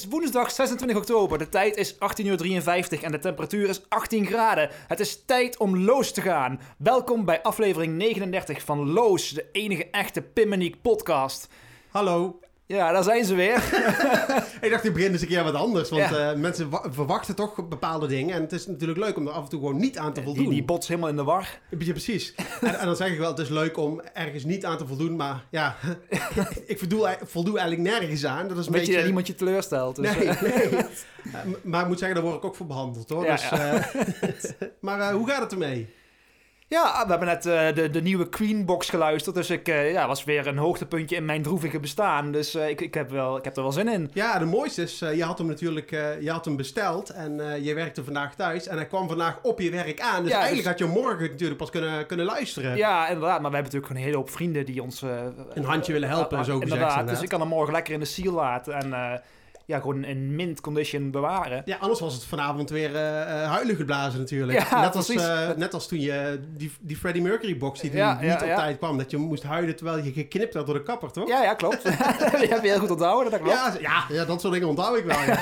is woensdag 26 oktober. De tijd is 18.53 uur en de temperatuur is 18 graden. Het is tijd om Loos te gaan. Welkom bij aflevering 39 van Loos, de enige echte Pimmeniek podcast. Hallo. Ja, daar zijn ze weer. ik dacht, ik begin eens een keer wat anders. Want Ja. eh, mensen wa- verwachten toch bepaalde dingen. En het is natuurlijk leuk om er af en toe gewoon niet aan te voldoen. Die, die bots helemaal in de war. Ja, precies. En, en dan zeg ik wel, het is leuk om ergens niet aan te voldoen. Maar ja, ik voldoe, voldoe eigenlijk nergens aan. Dat is een Weet je beetje... dat iemand je teleurstelt. Dus, Nee, eh, nee. Eh, maar ik moet zeggen, daar word ik ook voor behandeld hoor. Ja, dus, ja. eh, maar eh, hoe gaat het ermee? Ja, we hebben net eh, de, de nieuwe Queen-box geluisterd. Dus ik eh, ja, was weer een hoogtepuntje in mijn droevige bestaan. Dus eh, ik, ik, heb wel, ik heb er wel zin in. Ja, de mooiste is, je had hem natuurlijk je had hem besteld en je werkte vandaag thuis. En hij kwam vandaag op je werk aan. Dus Ja, eigenlijk dus- had je morgen natuurlijk pas kunnen, kunnen luisteren. Ja, inderdaad. Maar we hebben natuurlijk een hele hoop vrienden die ons... Een handje willen helpen, zo gezegd, Inderdaad. inderdaad. Dus ik kan hem morgen lekker in de seal laten. En ja, gewoon in mint condition bewaren. Ja, anders was het vanavond weer eh eh, huilen geblazen natuurlijk. Ja, net, als, eh, net als toen je die, die Freddie Mercury box die niet ja, op tijd kwam. Dat je moest huilen terwijl je geknipt werd door de kapper, toch? Ja, ja, klopt. die heb je heel goed onthouden, dat klopt. ja, ja, dat soort dingen onthoud ik wel,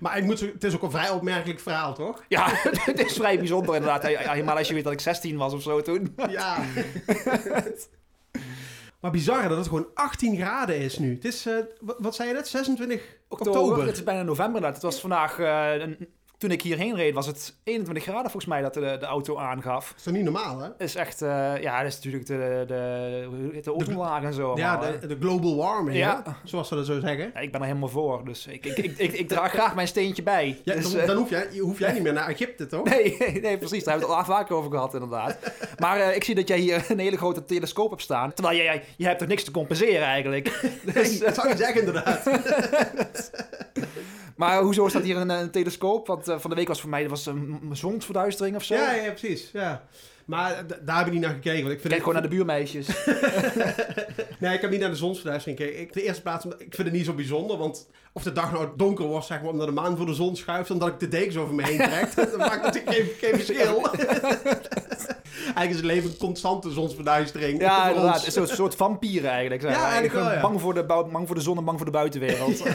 maar ik moet, het is ook een vrij opmerkelijk verhaal, toch? Ja, het is vrij bijzonder inderdaad. Helemaal als je weet dat ik 16 was of zo toen. Ja. Maar bizar dat het gewoon 18 graden is nu. Het is, eh, wat, wat zei je net, 26 Oktober. oktober? Het is bijna november inderdaad. Het was vandaag... eh, een- toen ik hierheen reed was het 21 graden volgens mij dat de, de auto aangaf. Dat is toch niet normaal, hè? Is echt... eh, ja, dat is natuurlijk de, de, de ozonlaag en zo. Ja, maar, de, de global warming, Ja. hè? zoals ze dat zo zeggen. ja, ik ben er helemaal voor. Dus ik, ik, ik, ik, ik draag graag mijn steentje bij. Ja, dus, dan, eh, dan hoef, jij, hoef jij niet meer naar Egypte, toch? Nee, nee, precies. Daar hebben we het al vaker over gehad, inderdaad. Maar eh, ik zie dat jij hier een hele grote telescoop hebt staan. Terwijl jij, jij je hebt toch niks te compenseren eigenlijk. Dus, dat zou je zeggen, inderdaad. maar hoezo staat hier een, een telescoop? Want eh, van de week was voor mij was een zonsverduistering of zo. Ja, ja, precies. Ja. Maar daar heb ik niet naar gekeken. Want ik vind Kijk gewoon naar de buurmeisjes. Nee, ik heb niet naar de zonsverduistering gekeken. Ik, de eerste plaats, ik vind het niet zo bijzonder. Want of de dag nou donker wordt, zeg maar, omdat de maan voor de zon schuift... dan dat ik de dekens over me heen trek, dat maakt natuurlijk geen, geen verschil. Eigenlijk is het leven een constante zonsverduistering. Ja, inderdaad. ons. Een soort, vampieren eigenlijk. zijn Ja, eigenlijk wel, ja. Bang voor, de, bang voor de zon en bang voor de buitenwereld.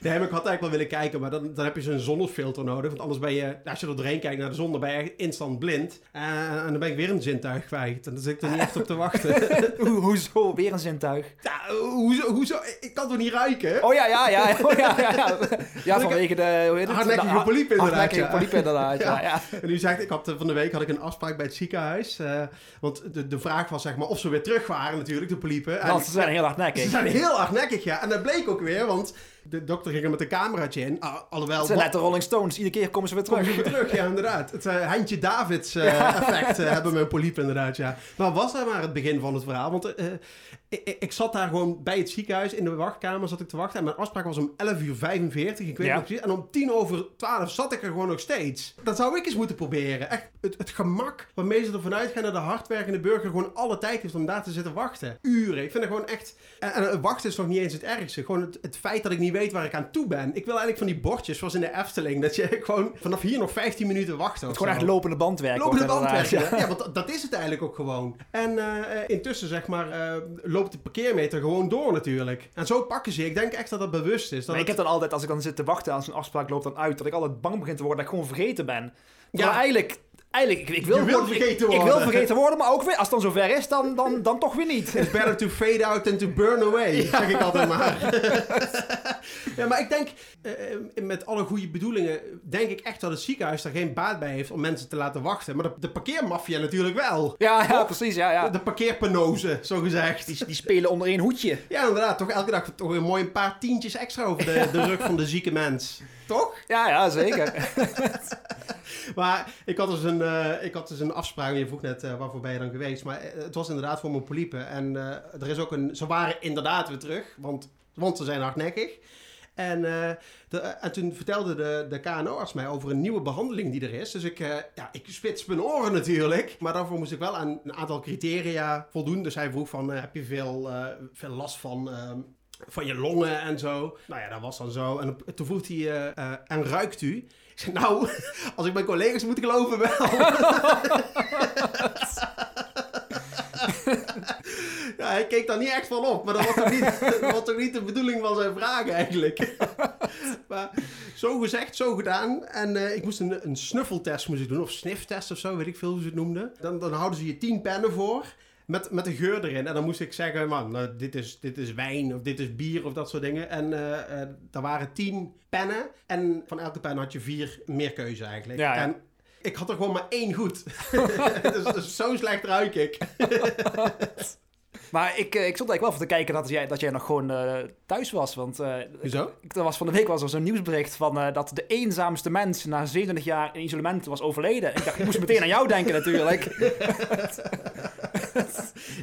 Nee, maar ik had eigenlijk wel willen kijken, maar dan, dan heb je zo'n zonnefilter nodig. Want anders ben je, als je er doorheen kijkt naar de zon, dan ben je instant blind. En, en dan ben ik weer een zintuig kwijt. En dan zit ik er niet echt op te wachten. Hoe- hoezo? Weer een zintuig. ja, hoezo, hoezo? Ik kan toch niet ruiken? Oh ja, ja, ja. Oh, ja, ja, ja. ja vanwege de... Hoe heet het? Hardnekkige poliep inderdaad, Hardnekkige ja. poliep inderdaad, ja. ja. En u zegt, ik had eh, van de week had ik een afspraak bij het ziekenhuis. Eh, want de, de vraag was zeg maar of ze weer terug waren natuurlijk, de poliepen. En Want ze zijn heel Ze hardnekkig. zijn heel hardnekkig, ja. En dat bleek ook weer, want de dokter ging er met een cameraatje in. Ah, alhoewel... Zijn net de Rolling Stones. Iedere keer komen ze weer terug. weer terug, ja, inderdaad. Het uh, Heintje Davids eh, effect eh, hebben mijn poliepen inderdaad, ja. Maar was daar maar het begin van het verhaal? Want eh, ik, ik- zat daar gewoon bij het ziekenhuis in de wachtkamer zat ik te wachten. En mijn afspraak was om 11 uur 45, ik weet Ja. nog precies. En om 10 over 12 zat ik er gewoon nog steeds. Dat zou ik eens moeten proberen. Echt, het, het gemak waarmee ze ervan uitgaan dat de hardwerkende burger gewoon alle tijd heeft om daar te zitten wachten. Uren. Ik vind het gewoon echt... En, en het wachten is nog niet eens het ergste. Gewoon het, het feit dat ik niet weet waar ik aan toe ben. Ik wil eigenlijk van die bordjes, zoals in de Efteling, dat je gewoon vanaf hier nog 15 minuten wachten. Het gewoon echt lopende bandwerk. Lopende bandwerk, ja. ja. want dat- dat is het eigenlijk ook gewoon. En eh, intussen, zeg maar, eh, loopt de parkeermeter gewoon door natuurlijk. En zo pakken ze. Ik denk echt dat dat bewust is. Dat Maar ik heb dan altijd, als ik dan zit te wachten aan zo'n afspraak loopt dan uit, dat ik altijd bang begin te worden dat ik gewoon vergeten ben. Ja. Ja, eigenlijk, eigenlijk ik, ik wil Je wil gewoon- ik- vergeten ik, worden. wil vergeten worden, maar ook weer, als het dan zover is, dan, dan, dan toch weer niet. It's better to fade out than to burn away, zeg ik altijd maar. ja, maar ik denk, eh, met alle goede bedoelingen, denk ik echt dat het ziekenhuis daar geen baat bij heeft om mensen te laten wachten. Maar de, de parkeermafia natuurlijk wel. Ja, ja, precies, ja, ja. De parkeerpenozen, zo gezegd. Die, die spelen onder één hoedje. Ja, inderdaad. Toch elke dag toch weer mooi een paar tientjes extra over de, de rug van de zieke mens. Toch? Ja, ja, zeker. Maar ik had dus een, eh, ik had dus een afspraak. Je vroeg net eh, waarvoor ben je dan geweest. Maar eh, het was inderdaad voor mijn poliepen. En eh, er is ook een. Ze waren inderdaad weer terug. Want, want ze zijn hardnekkig. En, eh, de, en toen vertelde de, de KNO-arts mij over een nieuwe behandeling die er is. Dus ik, eh, ja, ik spits mijn oren natuurlijk. Maar daarvoor moest ik wel aan een aantal criteria voldoen. Dus hij vroeg van, heb je veel, eh, veel last van... van je longen en zo. Nou ja, dat was dan zo. En toen vroeg hij, eh, en ruikt u? Ik zei, nou, als ik mijn collega's moet geloven wel. ja, hij keek daar niet echt van op. Maar dat was toch niet, was niet de bedoeling van zijn vraag eigenlijk. maar zo gezegd, zo gedaan. En eh, ik moest een, een snuffeltest moest ik doen. Of sniftest of zo, weet ik veel hoe ze het noemden. Dan, dan houden ze je tien pennen voor. Met, met een geur erin. En dan moest ik zeggen, man, nou, dit, is, dit is wijn of dit is bier of dat soort dingen. En eh eh er waren tien pennen. En van elke pen had je vier meerkeuze eigenlijk. Ja, ja. En ik had er gewoon maar één goed. dus, dus zo slecht ruik ik. Maar ik, eh, ik stond eigenlijk wel voor te kijken dat jij, dat jij nog gewoon eh, thuis was. Want eh, Hoezo? ik- er was van de week was er zo'n nieuwsbericht van dat de eenzaamste mens na 27 jaar in isolement was overleden. Ik dacht, ik moest meteen aan jou denken natuurlijk.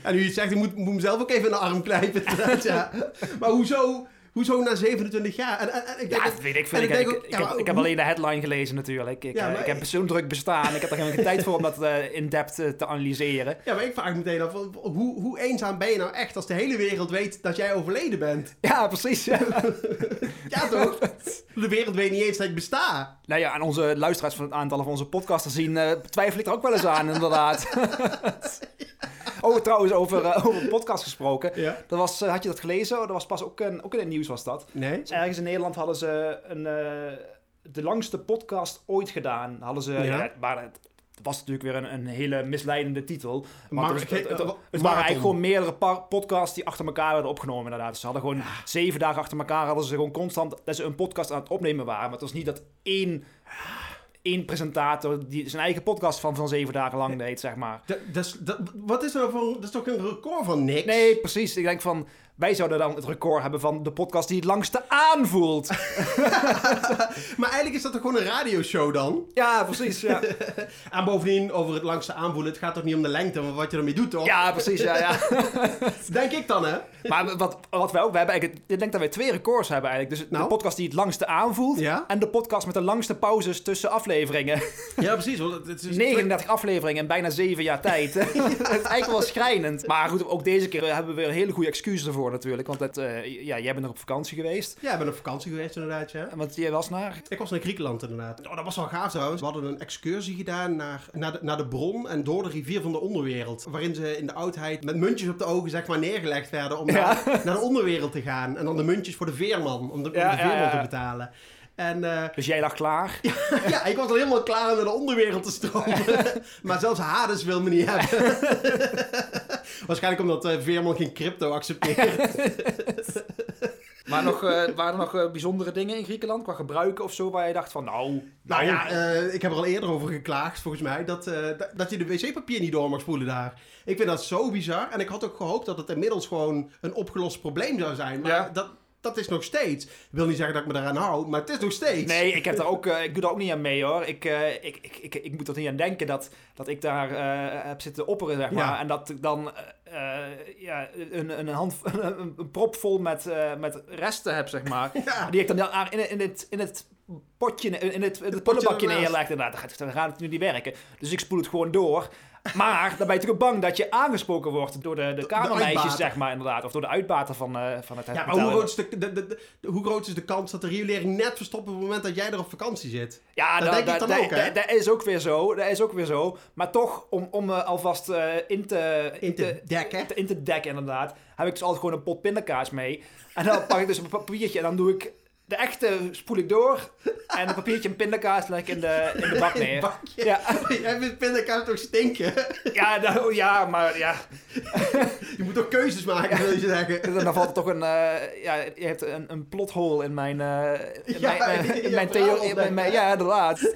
En nu je zegt, ik moet, moet mezelf ook even in de arm knijpen. ja. Maar hoezo, hoezo na 27 jaar? En, en, en ik denk Ja, dat- weet ik veel. Ik, heb, ik alleen de headline gelezen natuurlijk. Ik, Ja, eh, heb zo'n druk bestaan. Ik heb er geen tijd voor om dat eh, in-depth eh, te analyseren. Ja, maar ik vraag me meteen af, hoe, hoe eenzaam ben je nou echt als de hele wereld weet dat jij overleden bent? Ja, precies. Ja. Ja toch? De wereld weet niet eens dat ik besta. nou ja, en onze luisteraars van het aantal van onze podcasters zien, twijfel ik er ook wel eens aan, inderdaad. oh, trouwens, over, over podcast gesproken. Ja. Dat was, had je dat gelezen? Dat was pas ook, een, ook in het nieuws was dat. Nee? Dus ergens in Nederland hadden ze een, eh, de langste podcast ooit gedaan. Hadden ze, Ja. ja, maar het was natuurlijk weer een, een hele misleidende titel. Maar het, was- het, het- ge- het eh, waren eigenlijk gewoon meerdere podcasts die achter elkaar werden opgenomen inderdaad. Dus ze hadden gewoon zeven dagen achter elkaar hadden ze gewoon constant dat ze een podcast aan het opnemen waren. Maar het was niet dat één, één presentator die zijn eigen podcast van, van zeven dagen lang deed, zeg maar. Dat, dat, wat is er voor... Dat is toch een record van niks? Nee, precies. Ik denk van, wij zouden dan het record hebben van de podcast die het langste aanvoelt. Maar eigenlijk is dat toch gewoon een radioshow dan? ja, precies. Ja. En bovendien, over het langste aanvoelen, het gaat toch niet om de lengte, maar wat je ermee doet, toch? Ja, precies. Ja, ja. Denk ik dan, hè? Maar wat, wat wij ook, we hebben eigenlijk, ik denk dat wij twee records hebben eigenlijk. Dus Nou? de podcast die het langste aanvoelt Ja? en de podcast met de langste pauzes tussen afleveringen. Ja, precies. Want het is 39 afleveringen in bijna 7 jaar tijd. het is eigenlijk wel schrijnend. Maar goed, ook deze keer hebben we weer een hele goede excuus ervoor natuurlijk. Want het, eh, ja, jij bent nog op vakantie geweest. Ja, ik ben op vakantie geweest inderdaad, ja. Want jij was naar... Ik was naar Griekenland inderdaad. Oh, dat was wel gaaf trouwens. We hadden een excursie gedaan naar, naar, de, naar de bron en door de rivier van de onderwereld. Waarin ze in de oudheid met muntjes op de ogen zeg maar neergelegd werden om Ja. naar, naar de onderwereld te gaan. En dan de muntjes voor de veerman, om de, om de ja, veerman ja. te betalen. En eh, Dus jij lag klaar. ja, ik was al helemaal klaar om naar de onderwereld te stromen. maar zelfs Hades wil me niet hebben. Waarschijnlijk omdat eh, Veerman geen crypto accepteert. Maar nog, eh, waren er nog bijzondere dingen in Griekenland qua gebruiken of zo waar je dacht van nou... Nou ja, eh, ik heb er al eerder over geklaagd, volgens mij, dat, eh, dat, dat je de wc-papier niet door mag spoelen daar. Ik vind dat zo bizar. En ik had ook gehoopt dat het inmiddels gewoon een opgelost probleem zou zijn. Maar Ja. dat, dat is nog steeds. Ik wil niet zeggen dat ik me daaraan hou, maar het is nog steeds. Nee, ik, heb daar ook, eh, ik doe daar ook niet aan mee hoor. Ik, eh, ik, ik, ik, ik moet er niet aan denken dat, dat ik daar eh, heb zitten opperen, zeg maar. Ja. En dat ik dan ja, een, een, hand, een, een prop vol met, met resten heb, zeg maar. Ja. Die ik dan in, in, het, in het potje, in het, in het potje prullenbakje ernaast. neerlegt. Inderdaad, dan gaat, dan gaat het nu niet werken. Dus ik spoel het gewoon door. Maar dan ben je natuurlijk bang dat je aangesproken wordt door de, de kamermeisjes, zeg maar, inderdaad. Of door de uitbater van, eh, van het Ja, maar hotel. hoe groot, is de, de, de, de- hoe groot is de kans dat de riolering net verstopt op het moment dat jij er op vakantie zit? Ja, Dat da- denk ik da- dan da- ook, hè? da- Dat is ook weer zo. Dat is ook weer zo. Maar toch, om, om eh, alvast eh, in, te, In te dekken. te- in te dekken, inderdaad, heb ik dus altijd gewoon een pot pindakaas mee. En dan pak ik dus een papiertje en dan doe ik de echte spoel ik door. En een papiertje en pindakaas leg ik in de, in de bak het neer. bakje. Ja, Jij vindt pindakaas toch stinken? ja, nou, ja, maar ja. Je moet toch keuzes maken, wil je zeggen. Dan valt er toch een, eh, ja, je hebt een, een plothole in mijn, eh in Ja, mijn, in je mijn Ja, inderdaad.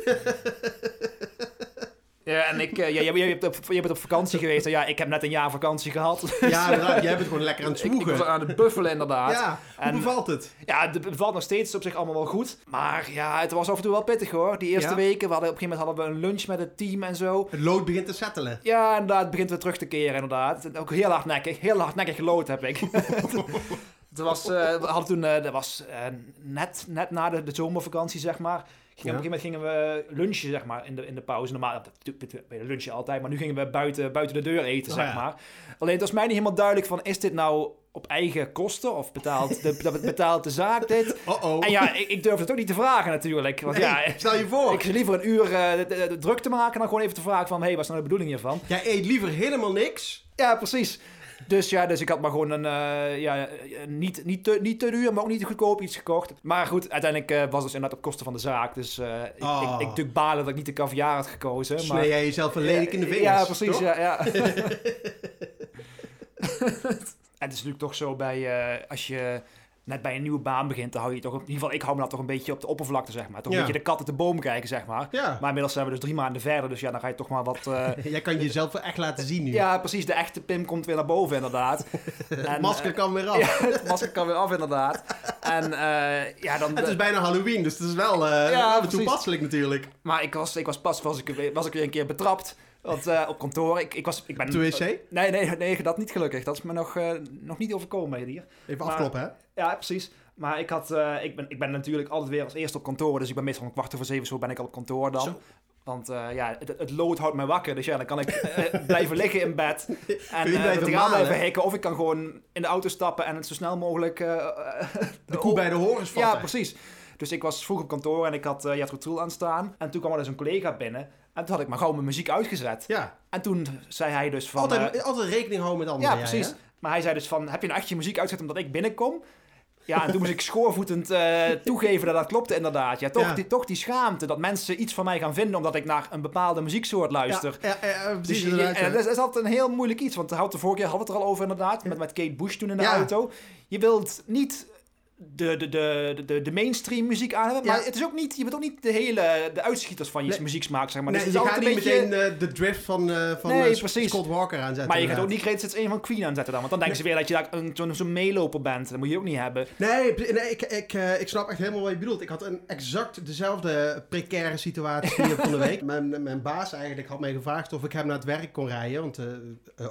Ja, en ik, eh, ja, jij, jij, hebt op, jij bent op vakantie geweest. En ja, ik heb net een jaar vakantie gehad. Ja, inderdaad. Jij bent gewoon lekker aan het ik, ik zwoegen. was aan het buffelen, inderdaad. Ja, hoe En- bevalt het? Ja, het bevalt nog steeds op zich allemaal wel goed. Maar ja, het was af en toe wel pittig hoor. Die eerste Ja? weken, we hadden, op een gegeven moment hadden we een lunch met het team en zo. Het lood begint te settelen. Ja, inderdaad, het begint weer terug te keren inderdaad. Ook heel hardnekkig, heel hardnekkig gelood heb ik. Het was, eh, we hadden toen, eh, dat was eh, net, net na de, de zomervakantie, zeg maar. Gingen, Op een gegeven moment gingen we lunchen, zeg maar, in de, in de pauze. Normaal, bij de lunchen altijd, maar nu gingen we buiten, buiten de deur eten, Oh, zeg ja. maar. Alleen het was mij niet helemaal duidelijk van, is dit nou op eigen kosten? Of betaalt de, betaalt de zaak dit? Oh-oh. En ja, ik, ik durfde het ook niet te vragen natuurlijk. Want Nee, ja, stel je voor. ik zit liever een uur eh, de- de- de druk te maken dan gewoon even te vragen van... Hé, hey, wat is nou de bedoeling hiervan? Jij eet liever helemaal niks. Ja, precies. Dus ja, dus ik had maar gewoon een, eh, ja, niet, niet, te, niet te duur, maar ook niet te goedkoop iets gekocht. Maar goed, uiteindelijk eh, was het dus inderdaad op kosten van de zaak. Dus eh, ik, Oh. ik, ik balen dat ik niet de caviar had gekozen. Maar, jij jezelf een lelijk in de vingers. Ja, precies. toch? Ja, ja. en het is natuurlijk toch zo bij, als je net bij een nieuwe baan begint, dan hou je toch, in ieder geval ik hou me dat toch een beetje op de oppervlakte, zeg maar. Toch een beetje de kat uit de boom kijken, zeg maar. Ja. Maar inmiddels zijn we dus drie maanden verder, dus ja, dan ga je toch maar wat... eh, Jij kan jezelf wel echt laten zien nu. ja, precies, de echte Pim komt weer naar boven, inderdaad. het En, masker eh, kan weer af. Ja, het masker kan weer af, inderdaad. En eh, ja, dan... Het is bijna Halloween, dus het is wel Ja, precies. toepasselijk natuurlijk. Maar ik was, ik was pas was ik, was ik weer een keer betrapt. Want eh, op kantoor, ik, ik, was, ik ben... De wc? Nee, nee, nee, dat niet gelukkig. Dat is me nog, eh, nog niet overkomen hier. Even Maar- afkloppen, hè? Ja, precies. Maar ik, had, eh, ik, ben, ik ben natuurlijk altijd weer als eerste op kantoor. Dus ik ben meestal om kwart over zeven zo ben ik al op kantoor dan. Zo. Want eh, ja, het, het lood houdt mij wakker. Dus ja, dan kan ik eh, blijven liggen in bed. En eh, blijven het raam blijven hikken. Of ik kan gewoon in de auto stappen en het zo snel mogelijk... eh, De koe bij de horens ja, vatten. precies. Dus ik was vroeg op kantoor en ik had uh, Jethro aanstaan. En toen kwam er dus een collega binnen. En toen had ik maar gewoon mijn muziek uitgezet. Ja, En toen zei hij dus van... altijd, eh, altijd rekening houden met anderen. ja, jij, precies. hè? Maar hij zei dus van, heb je nou echt je muziek uitgezet omdat ik binnenkom? Ja, en toen moest ik schoorvoetend eh, toegeven dat dat klopte inderdaad. Ja, toch, Ja. Die, toch die schaamte dat mensen iets van mij gaan vinden omdat ik naar een bepaalde muzieksoort luister. Ja, ja, ja, precies. Dus en dat is altijd een heel moeilijk iets. Want de, vorige keer hadden we het er al over inderdaad. Met, met Kate Bush toen in de Ja. auto. Je wilt niet de, de, de, de, de mainstream muziek aan hebben. Maar Ja. het is ook niet, je bent ook niet de hele de uitschieters van je Nee. muzieksmaak, zeg maar. Nee, dus je gaat niet een beetje... meteen eh, de drift van, eh van Nee, eh. Scott Walker aanzetten. Maar je gaat ook niet Greatest 1 van Queen aanzetten dan. Want dan denken ze weer dat je daar een- zo'n meeloper bent. Dat moet je ook niet hebben. Nee, nee ik, ik, ik snap echt helemaal wat je bedoelt. Ik had een exact dezelfde precaire situatie hier van de week. Mijn, mijn baas eigenlijk had mij gevraagd of ik hem naar het werk kon rijden. Want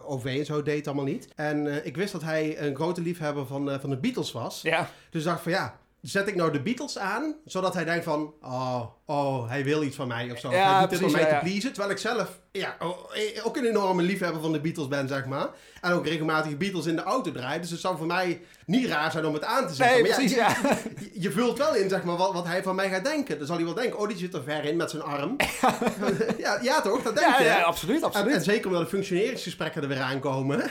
OV en zo deed het allemaal niet. En ik wist dat hij een grote liefhebber van, van de Beatles was. Ja. Dus ik dacht van ja, zet ik nou de Beatles aan, zodat hij denkt van, oh, oh, hij wil iets van mij of zo. Ja, hij doet dit om precies, mij ja, te ja. pleasen. Terwijl ik zelf ja, oh, eh, ook een enorme liefhebber van de Beatles ben, zeg maar. En ook regelmatig Beatles in de auto draai. Dus het zou voor mij niet raar zijn om het aan te zetten. Nee, Maar precies, ja, ja. Je, je vult wel in, zeg maar, wat, wat hij van mij gaat denken. Dan zal hij wel denken, oh, die zit er ver in met zijn arm. ja, ja, toch? Dat denk Ja, je. ja, absoluut, En, absoluut. en zeker omdat de functioneringsgesprekken er weer aankomen.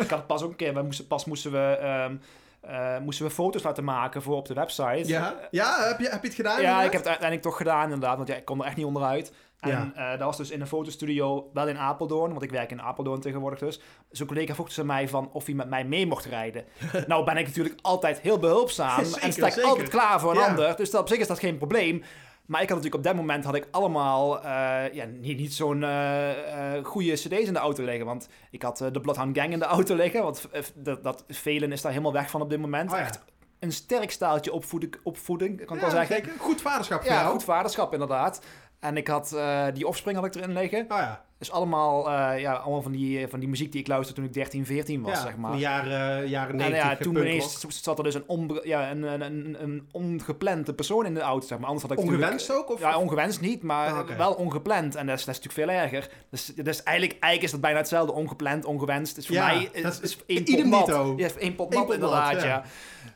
ik had pas ook een keer, we moesten, pas moesten we, ehm, eh, moesten we foto's laten maken voor op de website. Ja, ja heb, je, heb je het gedaan? Ja, inderdaad? ik heb het uiteindelijk toch gedaan inderdaad, want ja, ik kon er echt niet onderuit. En Ja. eh, dat was dus in een fotostudio, wel in Apeldoorn, want ik werk in Apeldoorn tegenwoordig dus. Zo'n collega vroeg dus aan mij van of hij met mij mee mocht rijden. nou ben ik natuurlijk altijd heel behulpzaam Zeker, en sta ik altijd klaar voor een Ja. ander. Dus dat, op zich is dat geen probleem. Maar ik had natuurlijk op dat moment had ik allemaal eh, ja, niet, niet zo'n eh, eh, goede cd's in de auto liggen. Want ik had de Bloodhound Gang in de auto liggen. Want dat, dat velen is daar helemaal weg van op dit moment. Oh ja. Echt een sterk staaltje opvoeding, opvoeding kan ik Ja, wel zeggen. zeker. Goed vaderschap voor Ja, jou. goed vaderschap inderdaad. En ik had eh, die Offspring had ik erin liggen. Oh ja. Dus allemaal, eh, ja, allemaal van, die, van die muziek die ik luisterde toen ik 13, 14 was, ja, zeg maar. jaren, jaren En 90. ja, toen ineens zat er dus een, onbe- ja, een, een, een, ongeplande persoon in de auto, zeg maar. Anders had ik Ongewenst ook? Of? Ja, ongewenst niet, maar Ah, wel ongepland. En dat is, dat is natuurlijk veel erger. Dus, dus eigenlijk, eigenlijk is dat bijna hetzelfde. Ongepland, ongewenst. Dus voor Ja, mij is, dat is is één pot nat. Ja, één pot nat, inderdaad, ja. ja.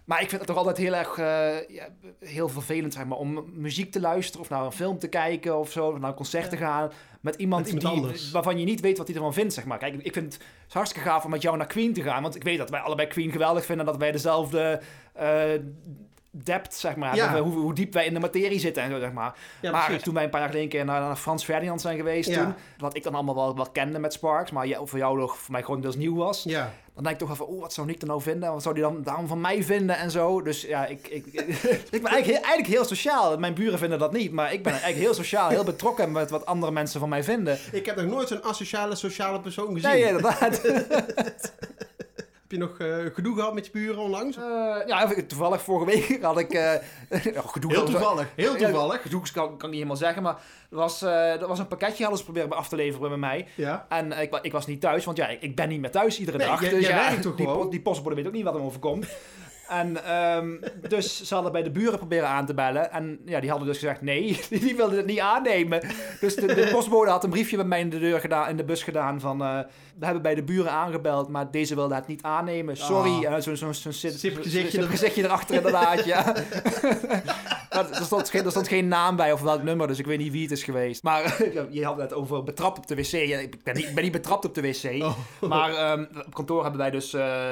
Maar ik vind het toch altijd heel erg eh, ja, heel vervelend, zeg maar, om muziek te luisteren of naar een film te kijken of zo, of naar een concert te gaan met iemand, Met die, waarvan je niet weet wat hij ervan vindt, zeg maar. Kijk, ik vind het hartstikke gaaf om met jou naar Queen te gaan, want ik weet dat wij allebei Queen geweldig vinden, dat wij dezelfde eh depth, zeg maar, Ja. hoe, hoe diep wij in de materie zitten en zo, zeg maar. Ja, maar precies. toen wij een paar jaar geleden keer naar, naar Frans Ferdinand zijn geweest Ja. toen, wat ik dan allemaal wel, wel kende met Sparks, maar voor jou nog voor mij gewoon deels nieuw was. Ja. Dan denk ik toch even, oh, wat zou Nick er nou vinden? Wat zou hij dan daarom van mij vinden en zo? Dus ja, ik, ik, ik ben eigenlijk heel, eigenlijk heel sociaal. Mijn buren vinden dat niet, maar ik ben eigenlijk heel sociaal, heel betrokken met wat andere mensen van mij vinden. Ik heb nog nooit zo'n asociale sociale persoon gezien. Nee, inderdaad. Heb je nog eh, gedoe gehad met je buren onlangs? Eh, ja, toevallig vorige week had ik... eh ja, gedoe Heel toevallig. Heel Ja, toevallig. gedoe kan, kan ik niet helemaal zeggen, maar er was, eh, er was een pakketje hadden ze proberen af te leveren bij mij. Ja. En ik, ik was niet thuis, want ja, ik, ben niet meer thuis iedere Nee, dag. dus jij ja, werkt toch die, gewoon? po- die postbode weet ook niet wat hem overkomt. En ehm, dus ze hadden bij de buren proberen aan te bellen. En ja, die hadden dus gezegd nee, die wilden het niet aannemen. Dus de, de postbode had een briefje bij mij in de deur gedaan, in de bus gedaan van... eh, we hebben bij de buren aangebeld, maar deze wilde het niet aannemen. Sorry. Ah. En zo'n zo'n zo'n zit- Sip gezichtje er- erachter inderdaad, ja. Dat- er, stond geen, er stond geen naam bij of welk nummer, dus ik weet niet wie het is geweest. Maar je had het over betrapt op de wc. Ik ben niet, ben niet betrapt op de wc. Oh. Maar ehm, op kantoor hebben wij dus eh,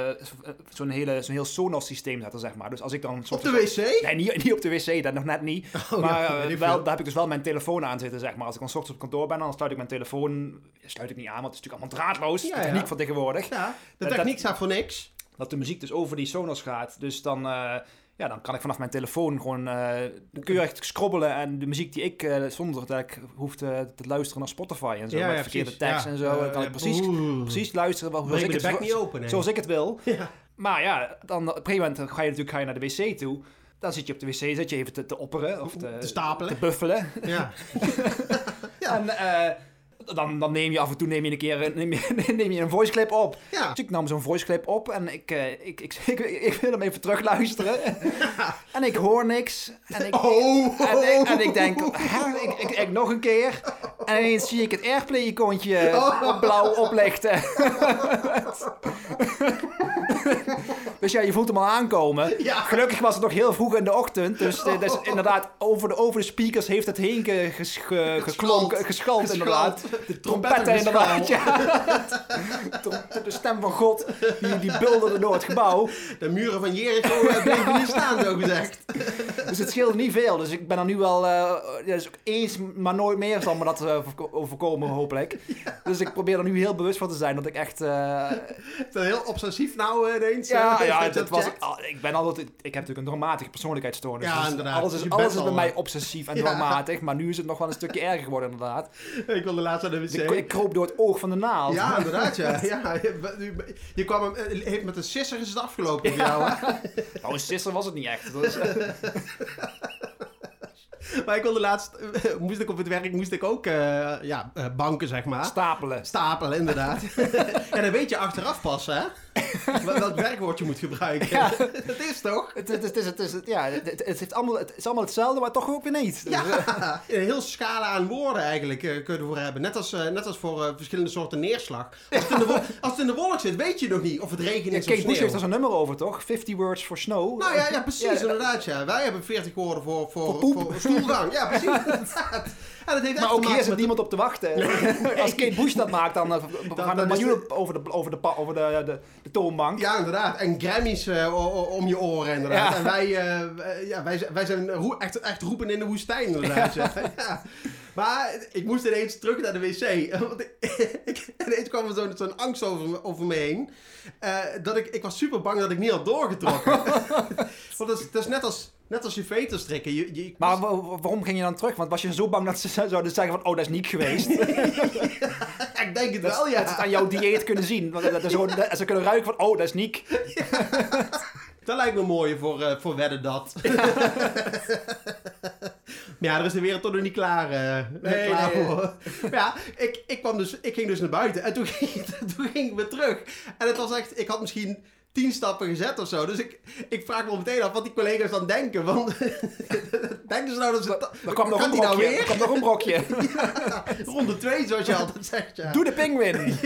zo'n hele, zo'n heel Sonos systeem zetten, zeg maar. Dus als ik dan... Op de wc? Nee, niet, niet op de wc, dat nog net niet. Oh, maar ja, eh, wel, daar heb ik dus wel mijn telefoon aan zitten, zeg maar. Als ik dan ochtends op kantoor ben, dan sluit ik mijn telefoon... Sluit ik niet aan, want het is natuurlijk allemaal draadloos. Ja, de techniek ja. van tegenwoordig. Ja, de Dat- techniek staat voor niks. Dat de muziek dus over die Sonos gaat. Dus dan, eh, ja, dan kan ik vanaf mijn telefoon gewoon eh keurig scrobbelen. En de muziek die ik, zonder dat ik hoef te, te luisteren naar Spotify en zo. Ja, met ja, verkeerde tekst Ja. en zo. dan kan ik precies, oeh. precies luisteren wat- zoals ik, het, niet open, zoals ik het wil. Maar ja, dan op een gegeven moment ga je natuurlijk ga je naar de wc toe. Dan zit je op de wc, zit je even te, te opperen of te, Te stapelen. te buffelen. Ja. Ja. En eh, dan, dan neem je af en toe neem je een keer neem je, neem je een voice clip op. Ja. Dus ik nam zo'n voice clip op en ik, eh, ik, ik, ik, ik, wil hem even terugluisteren. en ik hoor niks. En ik, Oh. en ik, en ik denk? Ik, ik, ik nog een keer. En ineens zie ik het Airplay-icoontje op blauw oplichten. dus ja, je voelt hem al aankomen. Ja. Gelukkig was het nog heel vroeg in de ochtend. Dus, eh, dus inderdaad, over de, over de speakers heeft het heen ge, geschald inderdaad. De trompetten ja. De, de stem van God, die, die bulderde door het gebouw. De muren van Jericho eh, bleven niet staan, zo gezegd. Dus het scheelde niet veel. Dus ik ben er nu wel eh, dus eens, maar nooit meer zal me dat eh, voorko- overkomen, hopelijk. Dus ik probeer er nu heel bewust van te zijn dat ik echt... Het is heel obsessief nou ineens. ja, ja het was, ah, ik ben altijd... Ik heb natuurlijk een dramatische persoonlijkheidsstoornis. Ja, dus inderdaad. Alles is, alles is bij al, mij obsessief en dramatisch. Maar nu is het nog wel een stukje erger geworden, inderdaad. Ik wilde de wc. ik, ik kroop door het oog van de naald. Ja, inderdaad, ja. ja je, je kwam hem, eh, heeft met een sisser is het afgelopen voor jou, hè? Nou, een sisser was het niet echt. Maar ik wilde laatst, eh, moest ik op het werk, moest ik ook, eh, ja, banken, zeg maar. stapelen. Stapelen, inderdaad. en dan weet je achteraf pas, hè? Welk werkwoord je moet gebruiken. Ja. Dat is toch? Het, het, het, is- het, is- het, ja, het, het, het heeft allemaal, het is allemaal hetzelfde, maar toch ook weer niet. Dus, eh, Ja, een heel scala aan woorden eigenlijk eh, kun je ervoor hebben. Net als, eh, net als voor verschillende soorten neerslag. Als het, in de als het in de wolk zit, weet je nog niet of het regen Ja, is Kate of Bush heeft er zo'n nummer over, toch? 50 words for snow. Nou ja, ja precies, Ja, inderdaad. Ja. Wij hebben 40 woorden voor, voor, Voor voor stoelgang. Ja, precies. inderdaad. Dat heeft Maar ook hier zit met- niemand op te wachten. Als Kate Bush dat maakt, dan eh, gaan er miljoenen over, de, over, de, over de, de, de toonbank. Ja, inderdaad. En Grammys eh, om je oren, inderdaad. Ja. En wij, eh, ja, wij, zijn- wij zijn echt, echt roepen in de woestijn, inderdaad. Ja. Ja. Maar ik moest ineens terug naar de wc. Want ik, ineens kwam er zo'n angst over, me- over me heen. dat ik, ik was super bang dat ik niet had doorgetrokken. Want dat is, dat is net als, net als je veter strikken. Je, je, Maar wa- wa- waarom ging je dan terug? Want was je zo bang dat ze zouden zeggen van... Oh, dat is niet geweest. ik denk het Dat, wel, dat ze het ja. aan jouw dieet kunnen zien. Want dat is gewoon, dat- ze kunnen ruiken van... Oh, dat is niet. Dat lijkt me mooi voor, eh, voor wedden dat. maar ja, er is de wereld toch nog niet klaar, eh, Nee, klaar nee. voor. Maar ja, ik, ik, kwam dus, ik ging dus naar buiten en toen ging, toen ging ik weer terug. En het was echt, ik had misschien tien stappen gezet of zo. Dus ik, ik vraag me meteen af wat die collega's dan denken. Want denken ze nou dat ze... Er kwam nog een nou brokje. weer? Er kwam nog een brokje. Ronde twee, zoals je altijd zegt, ja. Doe de pinguïn.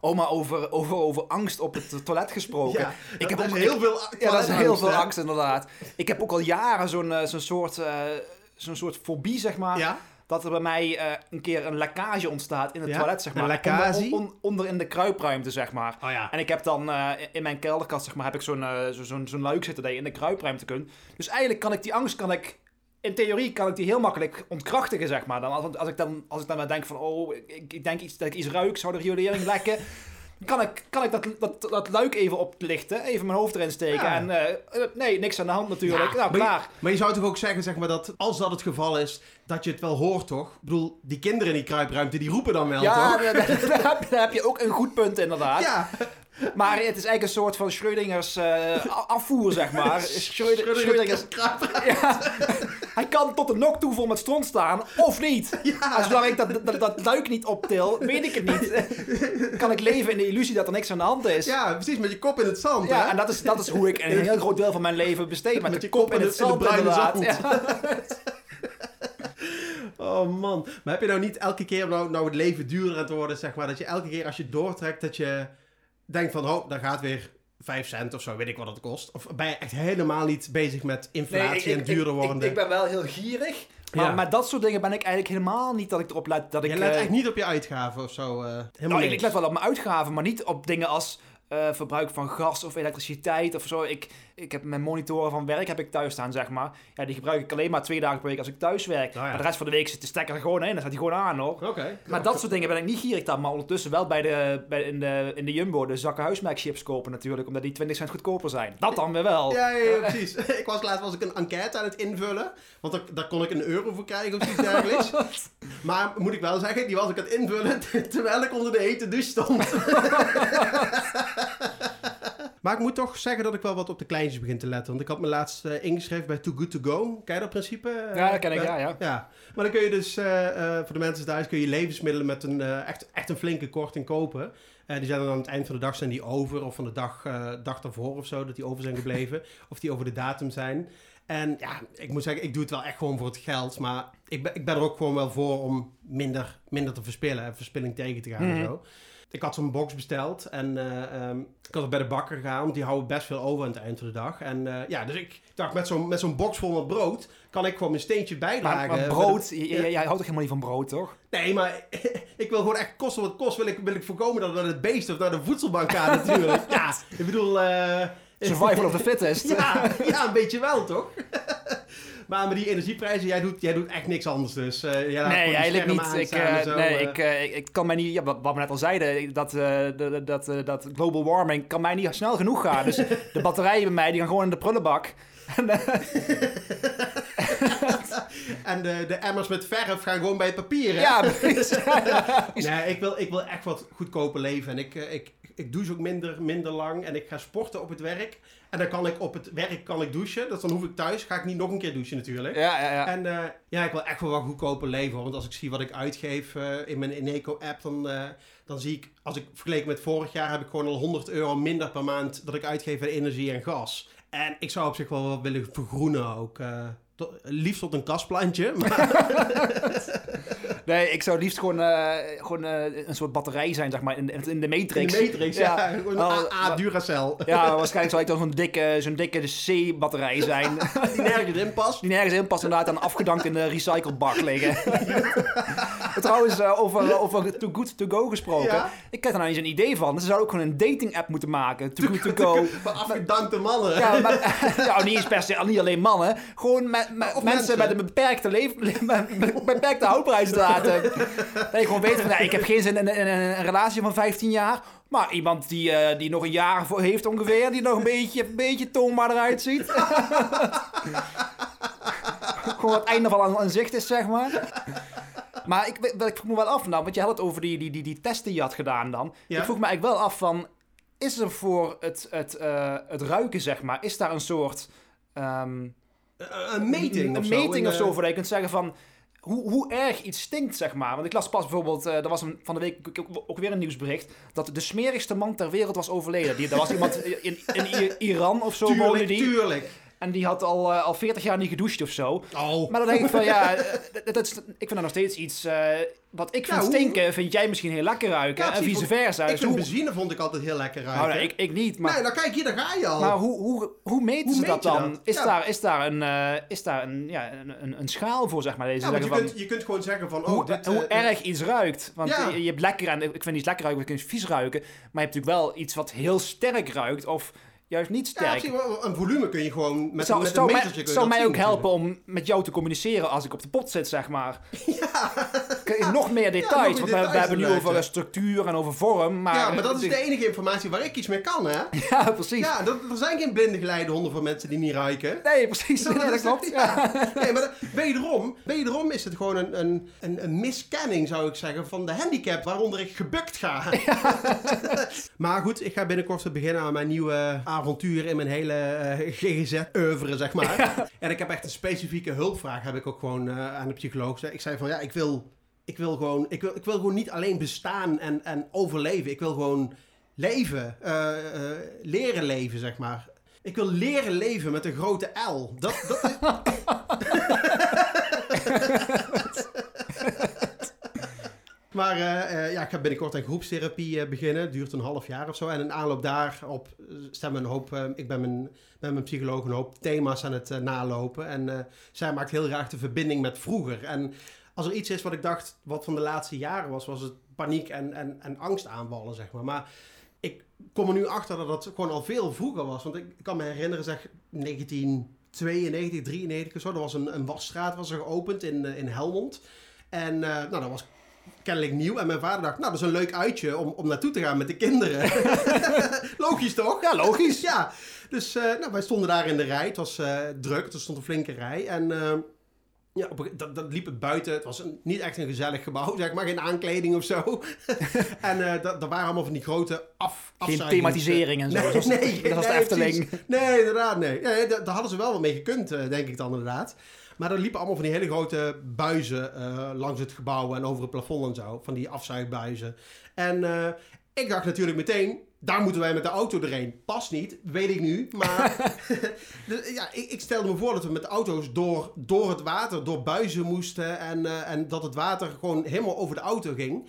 Oh, maar over, over, over angst op het toilet gesproken. Ja, ik heb dat ook, is heel veel Ja, dat is heel veel hè? angst inderdaad. Ik heb ook al jaren zo'n eh, zo'n soort, eh, zo'n soort fobie, zeg maar. Ja? Dat er bij mij eh, een keer een lekkage ontstaat in het Ja, toilet, zeg een maar. lekkage? Onder, on- onder in de kruipruimte, zeg maar. Oh ja. En ik heb dan eh, in mijn kelderkast, zeg maar, heb ik zo'n eh, zo- zo'n zo'n luik zitten dat je in de kruipruimte kunt. Dus eigenlijk kan ik die angst, kan ik, in theorie kan ik die heel makkelijk ontkrachtigen, zeg maar. Dan, als, als, ik dan, als ik dan maar denk van, oh, ik, ik denk iets, dat ik iets ruik, zou de riolering lekken. Kan ik, kan ik dat, dat, dat luik even oplichten, even mijn hoofd erin steken Ja. en eh, eh, nee, niks aan de hand natuurlijk. Ja, nou, maar, klaar. Je, maar je zou toch ook zeggen, zeg maar, dat als dat het geval is, dat je het wel hoort, toch? Ik bedoel, die kinderen in die kruipruimte, die roepen dan wel, Ja, toch? daar, daar- daar heb je- daar heb je ook een goed punt inderdaad. Ja, Maar het is eigenlijk een soort van Schrödingers eh, afvoer, zeg maar. Schrödinger, Schrödinger's. Ja. Hij kan tot de nok toe vol met stront staan, of niet. Ja. Zolang ik dat, dat, dat luik niet optil, weet ik het niet. Kan ik leven in de illusie dat er niks aan de hand is. Ja, precies, met je kop in het zand, Ja, hè? en dat is, dat is hoe ik een heel groot deel van mijn leven besteed. Met, de kop in het zand, inderdaad. Ja. Oh man, maar heb je nou niet elke keer, nou, nou het leven duurder aan het worden, zeg maar, dat je elke keer als je doortrekt, dat je denkt van, oh, daar gaat weer 5 cent of zo, weet ik wat het kost. Of ben je echt helemaal niet bezig met inflatie Nee, ik- en duurder ik, ik, wordende... ik ben wel heel gierig. Maar Ja. met dat soort dingen ben ik eigenlijk helemaal niet dat ik erop let dat ik... je let eh, echt niet op je uitgaven of zo. eh, helemaal Nou, ik, ik let wel op mijn uitgaven, maar niet op dingen als eh, verbruik van gas of elektriciteit of zo. Ik, ik heb mijn monitoren van werk heb ik thuis staan, zeg maar. Ja, die gebruik ik alleen maar twee dagen per week als ik thuis werk. Nou ja. Maar de rest van de week zit de stekker er gewoon in, dan staat hij gewoon aan hoor. Oké. Maar dat soort dingen ben ik niet gierig dan. Maar ondertussen wel bij de, bij, in, de, in de Jumbo de zakken huismerkchips kopen natuurlijk. Omdat die 20 cent goedkoper zijn. Dat dan weer wel. Ja, ja, ja, precies. ik was laatst was ik een enquête aan het invullen. Want daar, daar kon ik een euro voor krijgen of iets dergelijks. maar moet ik wel zeggen, die was ik aan het invullen terwijl ik onder de hete douche stond. Maar ik moet toch zeggen dat ik wel wat op de kleintjes begin te letten. Want ik had me laatst eh, ingeschreven bij Too Good To Go. Ken je dat principe? Ja, dat ken ik, ja, ja. ja. Maar dan kun je dus, eh, eh, voor de mensen thuis, kun je levensmiddelen met een echt, echt een flinke korting kopen. Eh, die zijn dan aan het eind van de dag zijn die over, of van de dag, dag daarvoor of zo, dat die over zijn gebleven. of die over de datum zijn. En ja, ik moet zeggen, ik doe het wel echt gewoon voor het geld. Maar ik ben, ik ben er ook gewoon wel voor om minder, minder te verspillen en verspilling tegen te gaan en Mhm. zo. Ik had zo'n box besteld en eh, ehm, ik had er bij de bakker gegaan, want die houden best veel over aan het eind van de dag. En eh, ja, dus ik dacht, met zo'n, met zo'n box vol met brood kan ik gewoon mijn steentje bijdragen. Maar, maar brood, jij houdt toch helemaal niet van brood, toch? Nee, maar ik wil gewoon echt kosten wat kost. Wil ik, wil ik voorkomen dat het naar het beest of naar de voedselbank gaat natuurlijk. ja, ik bedoel... eh, Survival of the fittest. ja, ja, een beetje wel, toch? Maar met die energieprijzen, jij doet, jij doet echt niks anders dus. Eh, jij laat gewoon Nee, eigenlijk niet. Ik, eh, zo, nee, eh. ik, ik, ik kan mij niet, ja, wat, wat we net al zeiden, dat, dat, dat, dat global warming kan mij niet snel genoeg gaan. Dus de batterijen bij mij, die gaan gewoon in de prullenbak. En, de, de emmers met verf gaan gewoon bij het papier, hè? ja, precies. Nee, ik wil, ik wil echt wat goedkoper leven. En ik, ik, ik douche ook minder, minder lang. En ik ga sporten op het werk. En dan kan ik op het werk kan ik douchen. Dus dan hoef ik thuis, ga ik niet nog een keer douchen natuurlijk. Ja, ja, ja. En eh, ja, ik wil echt wel wat goedkoper leven. Want als ik zie wat ik uitgeef eh, in mijn Eneco-app, dan, eh, dan zie ik, als ik vergeleken met vorig jaar, heb ik gewoon al 100 euro minder per maand dat ik uitgeef aan energie en gas. En ik zou op zich wel wat willen vergroenen ook. tot- liefst tot een kastplantje. Maar Nee, ik zou liefst gewoon, eh, gewoon eh, een soort batterij zijn, zeg maar, in, in de in de Matrix. Matrix, ja. Een Oh, AA maar- Duracell. Ja, waarschijnlijk zou ik dan zo'n dikke, zo'n dikke C-batterij zijn. Die nergens in past. Die nergens in past inderdaad dan afgedankt in de recyclebak liggen. Trouwens, eh, over, over Too Good To Go gesproken. Ja. Ik heb er nou eens een idee van. Ze zouden ook gewoon een dating app moeten maken. Too Good To Go. Maar afgedankte mannen. Ja, maar, ja, niet eens per se, niet alleen mannen. Gewoon met, met Of mensen, mensen. met een beperkte, leven, met beperkte houdbaarheidsdatum. dat je gewoon weet van, nou, ik heb geen zin in, in- in een relatie van 15 jaar. Maar iemand die, eh, die nog een jaar voor heeft ongeveer, die nog een beetje, een beetje toonbaar eruit ziet. gewoon het einde van aan, aan zicht is, zeg maar. Maar ik, ik vroeg me wel af, nou, want je had het over die, die, die, die testen die je had gedaan dan. Ja. Ik vroeg me eigenlijk wel af van, is er voor het, het, eh, het ruiken, zeg maar, is daar een soort... ehm, Een, meting een of zo. meting of zo, eh, voor dat je kunt zeggen van... Hoe, hoe erg iets stinkt, zeg maar. Want ik las pas bijvoorbeeld, eh er was een, van de week ook- weer een nieuwsbericht... dat de smerigste man ter wereld was overleden. Die, er was iemand in, in Iran of zo woonde Tuurlijk, die. tuurlijk. En die had al, eh, al 40 jaar niet gedoucht of zo. Oh. Maar dan denk ik van, ja, eh, dat, dat is, ik vind dat nog steeds iets... eh, wat ik vind Ja, hoe- stinken, vind jij misschien heel lekker ruiken. Ja, en vice versa. Ik Dus vind hoe- benzine vond ik altijd heel lekker ruiken. nou, nee, ik, ik niet, maar... Nee, nou kijk hier, daar ga je al. Maar hoe, hoe, hoe meten Hoe ze meet dat je dan? dat? Is, Ja. daar, is daar een, eh, is daar een, ja, een, een, een schaal voor, zeg maar? Deze want je, van, kunt, je kunt gewoon zeggen van, oh, hoe, dit... hoe eh, erg iets ruikt. Want je, je hebt lekker en ik vind iets lekker ruiken, ik vind iets vies ruiken. Maar je hebt natuurlijk wel iets wat heel sterk ruikt of juist niet sterk. een volume kun je gewoon met, zou met zou een mij, metertje kun je zou mij ook helpen om met jou te communiceren als ik op de pot zit, zeg maar. Ja. Nog meer details, nog meer want we, hebben nu over structuur en over vorm. Maar, ja, maar dat is de enige informatie waar ik iets mee kan, hè? Ja, precies. Ja, dat, er zijn geen blinde geleidehonden voor mensen die niet ruiken. Nee, precies. Dat klopt. ja. Nee, maar dat- wederom, wederom is het gewoon een, een, een, een miskenning, zou ik zeggen, van de handicap waaronder ik gebukt ga. maar goed, ik ga binnenkort weer beginnen aan mijn nieuwe avontuur in mijn hele eh, GGZ-oeuvre, zeg maar. En ik heb echt een specifieke hulpvraag, heb ik ook gewoon eh, aan de psycholoog gezegd. Ik zei van, ja, ik wil, ik wil, gewoon, ik wil, ik wil gewoon niet alleen bestaan en, en overleven. Ik wil gewoon leven, eh, leren leven, zeg maar. Ik wil leren leven met een grote L. Dat, dat is... Maar eh, eh, ja, ik ga binnenkort een groepstherapie eh, beginnen. Duurt een half jaar of zo. En in aanloop daarop staan we een hoop... ik ben mijn, met mijn psycholoog een hoop thema's aan het nalopen. En zij maakt heel graag de verbinding met vroeger. En als er iets is wat ik dacht, wat van de laatste jaren was... was het paniek en, en, en angstaanvallen, zeg maar. Maar ik kom er nu achter dat dat gewoon al veel vroeger was. Want ik kan me herinneren, zeg 1992, 93 of zo. Er was een, een wasstraat was er geopend in, in Helmond. En nou, dat was kennelijk nieuw. En mijn vader dacht, nou, dat is een leuk uitje om, om naartoe te gaan met de kinderen. Logisch toch? Ja, logisch. ja. Dus eh, nou, wij stonden daar in de rij. Het was eh, druk, er stond een flinke rij. En eh, ja, op, dat, dat liep het buiten. Het was een, niet echt een gezellig gebouw, zeg maar. Geen aankleding of zo. en eh dat, dat waren allemaal van die grote af, Geen thematisering en zo. Nee, zoals, nee, dat was de nee, Efteling. Nee, inderdaad, nee. nee daar, hadden ze wel wat mee gekund, denk ik dan inderdaad. Maar er liepen allemaal van die hele grote buizen eh, langs het gebouw en over het plafond en zo. Van die afzuigbuizen. En eh, ik dacht natuurlijk meteen, daar moeten wij met de auto erheen. Past niet, weet ik nu. Maar dus, ja, ik, ik stelde me voor dat we met de auto's door, door het water, door buizen moesten. En, eh, en dat het water gewoon helemaal over de auto ging.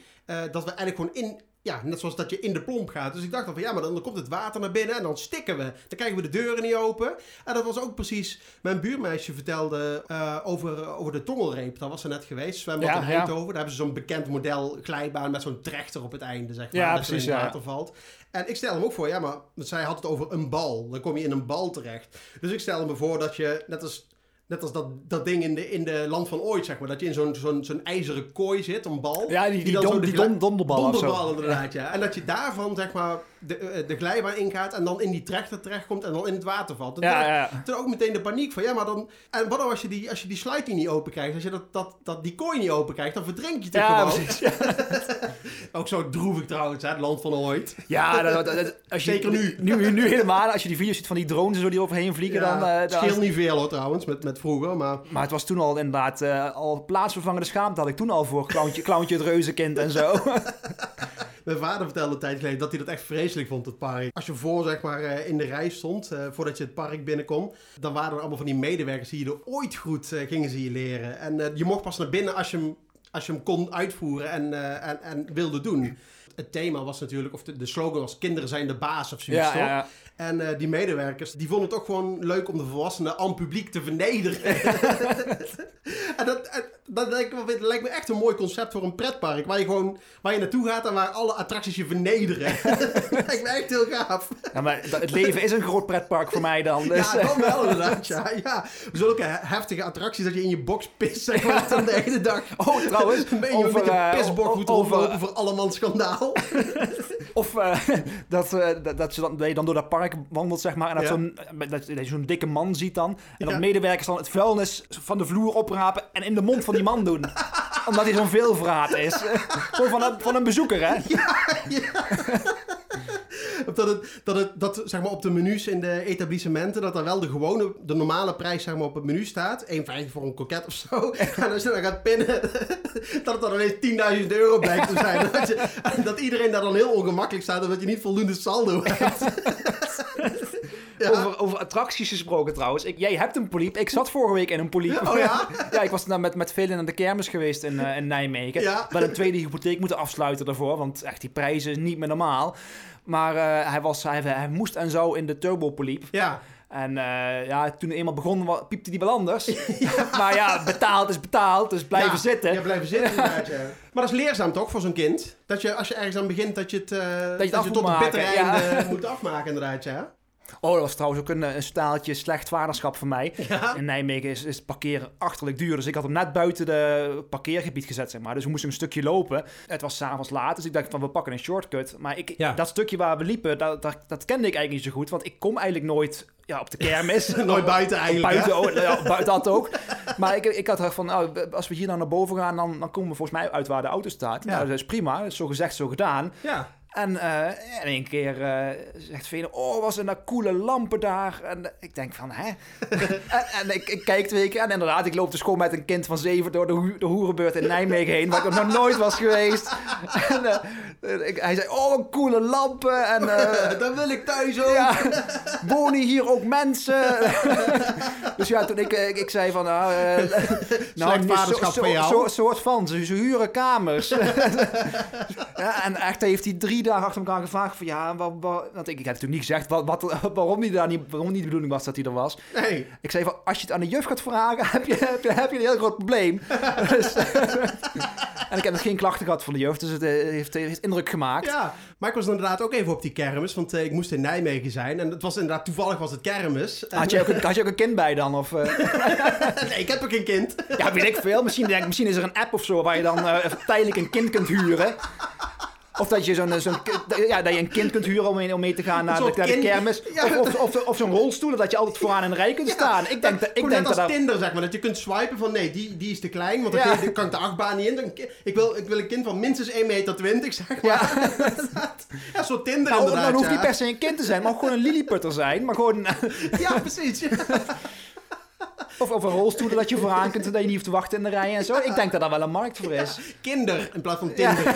Dat we eigenlijk gewoon in, ja, net zoals dat je in de plomp gaat. Dus ik dacht dan van ja, maar dan, dan komt het water naar binnen en dan stikken we. Dan krijgen we de deuren niet open. En dat was ook precies, mijn buurmeisje vertelde eh, over, over de tongelreep. Daar was ze net geweest, zwembad Ja, in ja. Eindhoven. Daar hebben ze zo'n bekend model glijbaan met zo'n trechter op het einde, zeg maar. Ja, dat precies, in het water valt. En ik stel hem ook voor, ja, maar zij had het over een bal. Dan kom je in een bal terecht. Dus ik stel me voor dat je, net als, net als dat, dat ding in de, in de land van ooit, zeg maar, dat je in zo'n zo'n zo'n ijzeren kooi zit, een bal. Ja, die, die, dan dom- zo de die dom- donderbal zo. Donderbal inderdaad, ja. En dat je daarvan, zeg maar, de, eh, de glijbaan ingaat en dan in die trechter terechtkomt en dan in het water valt. Toen- ja, ja. toen ook meteen de paniek van, ja, maar dan... En wat nou als je die, als je die sluiting niet open krijgt? Als je dat, dat, dat, die kooi niet open krijgt, dan verdrink je toch Ja, gewoon? precies. Ja, Ook zo droevig trouwens, hè, het land van ooit. ja dat, dat- dat- als je, Zeker nu. nu. Nu helemaal. Als je die video's ziet van die drones en zo die overheen vliegen, Ja, dan... eh, het dan- scheelt niet veel hoor trouwens, met, met vroeger, maar... Maar het was toen al inderdaad eh, al plaatsvervangende schaamte had ik toen al voor Clowntje, Clowntje het reuzenkind en zo. Mijn vader vertelde een tijd geleden dat hij dat echt vreselijk vond, het park. Als je voor, zeg maar, eh, in de rij stond, eh, voordat je het park binnenkom, dan waren er allemaal van die medewerkers die je er ooit goed eh, gingen ze je leren. En je mocht pas naar binnen als je hem, als je hem kon uitvoeren en, en, en wilde doen. Het thema was natuurlijk, of de, de slogan was kinderen zijn de baas of zoiets, ja, toch? ja, ja. En eh, die medewerkers, die vonden het ook gewoon leuk om de volwassenen aan publiek te vernederen. en dat, dat, lijkt me, dat lijkt me echt een mooi concept voor een pretpark. Waar je gewoon waar je naartoe gaat en waar alle attracties je vernederen. dat lijkt me echt heel gaaf. Ja, maar het leven is een groot pretpark voor mij dan. Dus, ja, dan wel inderdaad. Ja, ja. Zulke he- heftige attracties dat je in je box pist. Zeg maar, dan de hele dag. Oh, trouwens, Een beetje over, met een eh, pisbok moet over- voor allemaal schandaal. Of eh, dat, eh, dat, dat, je dan, dat je dan door dat park wandelt, zeg maar, en dat, Ja. zo'n, dat, dat je zo'n dikke man ziet dan. En dat Ja. medewerkers dan het vuilnis van de vloer oprapen en in de mond van die man doen. Omdat hij zo'n veelvraat is. Gewoon van een, van een bezoeker, hè? Of dat, het, dat, het, dat zeg maar op de menus in de etablissementen, dat er wel de gewone, de normale prijs zeg maar, op het menu staat. 1,50 voor een koket of zo. En als je dan gaat pinnen, dat het dan ineens 10.000 euro blijkt te zijn. Dat, je, dat iedereen daar dan heel ongemakkelijk staat, omdat je niet voldoende saldo hebt. Ja. Over, over attracties gesproken trouwens. Ik, jij hebt een poliep. Ik zat vorige week in een poliep. Oh ja? ja, ik was nou met, met velen naar de kermis geweest in, eh, in Nijmegen. Ja. Met een tweede hypotheek moeten afsluiten daarvoor. Want echt, die prijzen is niet meer normaal. Maar eh, hij, was, hij, hij moest en zou in de turbopoliep. Ja. En eh, ja, toen het eenmaal begon, piepte die wel anders. maar ja, betaald is betaald, dus blijven Ja, zitten. Ja, blijven zitten inderdaad, ja. Maar dat is leerzaam toch voor zo'n kind? Dat je als je ergens aan begint, dat je het, eh, dat het je moet tot het bittere einde moet afmaken inderdaad, ja. Oh, dat was trouwens ook een, een staaltje slecht vaderschap voor mij. Ja. In Nijmegen is, is parkeren achterlijk duur. Dus ik had hem net buiten de parkeergebied gezet, zeg maar. Dus we moesten een stukje lopen. Het was s'avonds laat, dus ik dacht van we pakken een shortcut. Maar ik, Ja. dat stukje waar we liepen, dat, dat, dat kende ik eigenlijk niet zo goed. Want ik kom eigenlijk nooit ja, op de kermis. Nooit buiten eigenlijk, Buiten, oh, ja, buiten dat ook. Maar ik, ik had er van, nou, als we hier nou naar boven gaan, dan, dan komen we volgens mij uit waar de auto staat. Ja. Nou, dat is prima. Dat is zo gezegd, zo gedaan. Ja. En eh, in één keer eh, zegt Vene, oh, was er nou coole lampen daar? En ik denk van, hè? en, en ik, ik kijk twee keer en inderdaad, ik loop dus gewoon met een kind van zeven door de, ho- de hoerenbeurt in Nijmegen heen, waar ik nog nooit was geweest. en, eh, ik- hij zei, oh, coole lampen. En eh, Dan wil ik thuis ook. ja, wonen hier ook mensen? dus ja, toen ik, eh, ik, ik zei van, nou, eh, nou vaderschap jou. Zo, soort van, ze, ze huren kamers. ja, en echt heeft hij drie dagen achter elkaar gevraagd van, ja, wat, wat, want ik, ik heb natuurlijk niet gezegd wat, wat, waarom, hij daar niet, waarom niet de bedoeling was dat hij er was. Nee. Ik zei van, als je het aan de juf gaat vragen, heb je, heb je, heb je een heel groot probleem. Dus, en ik heb nog geen klachten gehad van de juf, dus het eh, heeft, heeft indruk gemaakt. Ja, maar ik was inderdaad ook even op die kermis, want eh, ik moest in Nijmegen zijn. En het was inderdaad, toevallig was het kermis. Had je, ook een, had je ook een kind bij dan? Of, eh? nee, ik heb ook geen kind. Ja, weet ik veel. Misschien, denk, misschien is er een app of zo waar je dan eh, tijdelijk een kind kunt huren. Of dat je, zo'n, zo'n, ja, dat je een kind kunt huren om mee, om mee te gaan naar, de, naar de kermis. Ja. Of, of, of, of zo'n rolstoel, dat je altijd vooraan in de rij kunt staan. Ik denk, dat, ik denk net dat als dat... Tinder, zeg maar. Dat je kunt swipen van, nee, die, die is te klein, want dan kan ik de achtbaan niet in. Dan, ik, wil, ik wil een kind van minstens 1,20 meter, zeg maar. Ja. Zo'n Tinder Nou, dan hoeft niet per se een kind te zijn, maar gewoon een lilliputter zijn. Maar gewoon, Ja, precies. of, of een rolstoel dat je vooraan kunt, dat je niet hoeft te wachten in de rij en zo. Ik denk dat daar wel een markt voor is. Kinder in plaats van Tinder.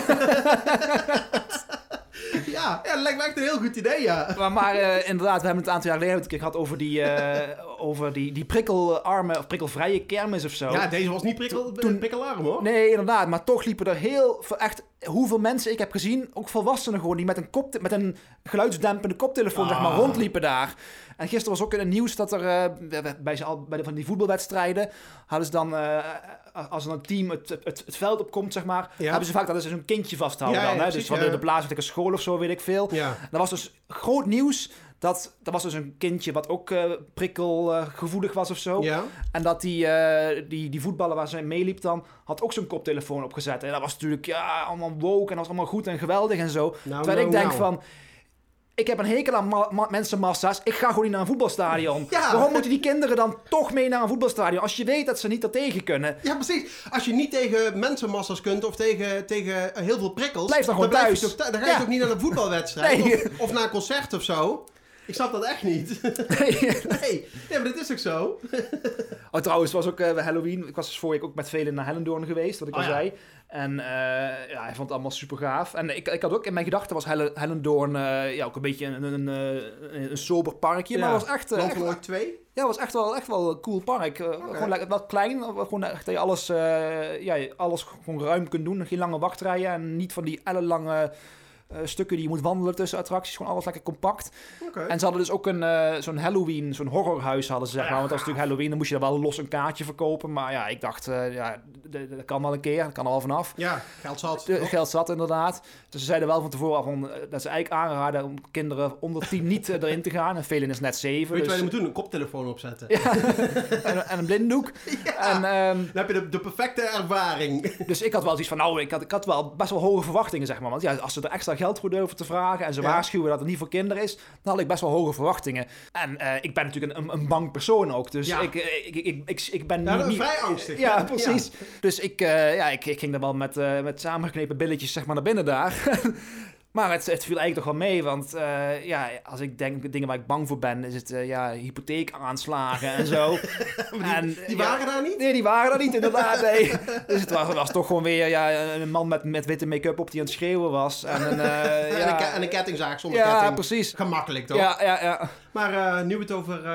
Ja, ja, dat lijkt me echt een heel goed idee, ja. Maar, maar eh, inderdaad, we hebben het een aantal jaar geleden een keer gehad over die, eh, over die, die prikkelarme of prikkelvrije kermis of zo. Ja, deze was niet prikkel, Toen- prikkelarm, hoor. Nee, inderdaad. Maar toch liepen er heel veel, echt hoeveel mensen ik heb gezien, ook volwassenen gewoon, die met een, kop, met een geluidsdempende koptelefoon zeg maar, Ah. rondliepen daar. En gisteren was ook in het nieuws dat er eh, bij, ze al, bij de, van die voetbalwedstrijden hadden ze dan, eh, als er een team het, het, het veld opkomt, zeg maar, Ja. hebben ze vaak dat ze zo'n kindje vasthouden Ja, dan. Hè? precies, dus van de, de plaatselijke school of zo, weet ik veel. Ja. Dat was dus groot nieuws. Dat, dat was dus een kindje wat ook eh, prikkelgevoelig was of zo. Ja. En dat die, eh, die, die voetballer waar ze meeliep dan, had ook zo'n koptelefoon opgezet. En dat was natuurlijk ja, allemaal woke en dat was allemaal goed en geweldig en zo. Nou, Terwijl nou, ik denk nou. van, ik heb een hekel aan ma- ma- mensenmassa's. Ik ga gewoon niet naar een voetbalstadion. Ja. Waarom moeten die kinderen dan toch mee naar een voetbalstadion? Als je weet dat ze niet tegen kunnen. Ja, precies. Als je niet tegen mensenmassa's kunt of tegen, tegen heel veel prikkels... Blijf dan gewoon blijf je thuis. toch dan ga je Ja. toch niet naar een voetbalwedstrijd Nee. of, of naar een concert of zo? Ik snap dat echt niet. nee. nee, maar dat is ook zo. Oh, trouwens, het was ook eh, Halloween. Ik was dus vorige week ook met velen naar Hellendoorn geweest, wat ik Oh, al ja. zei. En eh, ja, hij vond het allemaal super gaaf. En ik, ik had ook in mijn gedachten was Helle- Hellendoorn eh, ja, ook een beetje een, een, een, een sober parkje. Maar Ja. het was echt, echt, van Ooit 2? ja, het was echt wel, echt wel een cool park. Gewoon lekker, wel klein, maar gewoon echt dat je alles, ja, alles gewoon ruim kunt doen. Geen lange wachtrijen en niet van die ellenlange stukken die je moet wandelen tussen attracties. Gewoon alles lekker compact. En ze hadden dus ook een, eh, zo'n Halloween, zo'n horrorhuis hadden ze, zeg maar. Ja, Want dat is natuurlijk Halloween, dan moest je er wel los een kaartje verkopen. Maar ja, ik dacht, eh, ja, dat kan wel een keer, dat kan wel vanaf. Ja, geld zat. De, geld zat inderdaad. Dus ze zeiden wel van tevoren al van, eh, dat ze eigenlijk aanraden om kinderen onder 10 niet eh, erin te gaan. En velen is net 7. Weet je wat je Dus, moet doen? Een koptelefoon opzetten. en, en een blinddoek. En, ehm, Dan heb je de, de perfecte ervaring. dus ik had wel zoiets van, nou, ik had, ik had wel best wel hoge verwachtingen, zeg maar. Want ja, als ze er extra geld voor durven te vragen en ze Ja. waarschuwen dat het niet voor kinderen is, dan had ik best wel hoge verwachtingen. En eh, ik ben natuurlijk een, een, bang persoon ook. Dus Ja. ik, eh, ik, ik, ik, ik ben Ja, niet... vrij angstig. Ja, precies. Dus ik, eh, ja, ik, ik ging er wel met, eh, met samengeknepen billetjes zeg maar, naar binnen daar. maar het, het viel eigenlijk toch wel mee, want eh, ja, als ik denk dingen waar ik bang voor ben, is het eh, ja, hypotheekaanslagen en zo. en, Die ja, waren daar niet? Nee, die waren er niet inderdaad. Nee. Dus het was, was toch gewoon weer ja, een man met, met witte make-up op die aan het schreeuwen was. En een, eh, En, ja, een, ke- en een kettingzaag zonder ja, ketting. precies. Gemakkelijk toch? Ja, ja, ja. Maar eh, nu we het over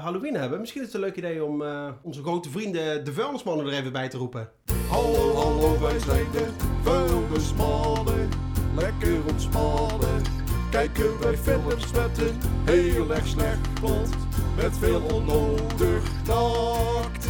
Halloween hebben, misschien is het een leuk idee om eh, onze grote vrienden, de vuilnismannen, er even bij te roepen. Hallo, hallo, wij zijn de vuilnismannen. Lekker ontspannen. Kijken wij films met een heel erg slecht plot. Met veel onnodig tact.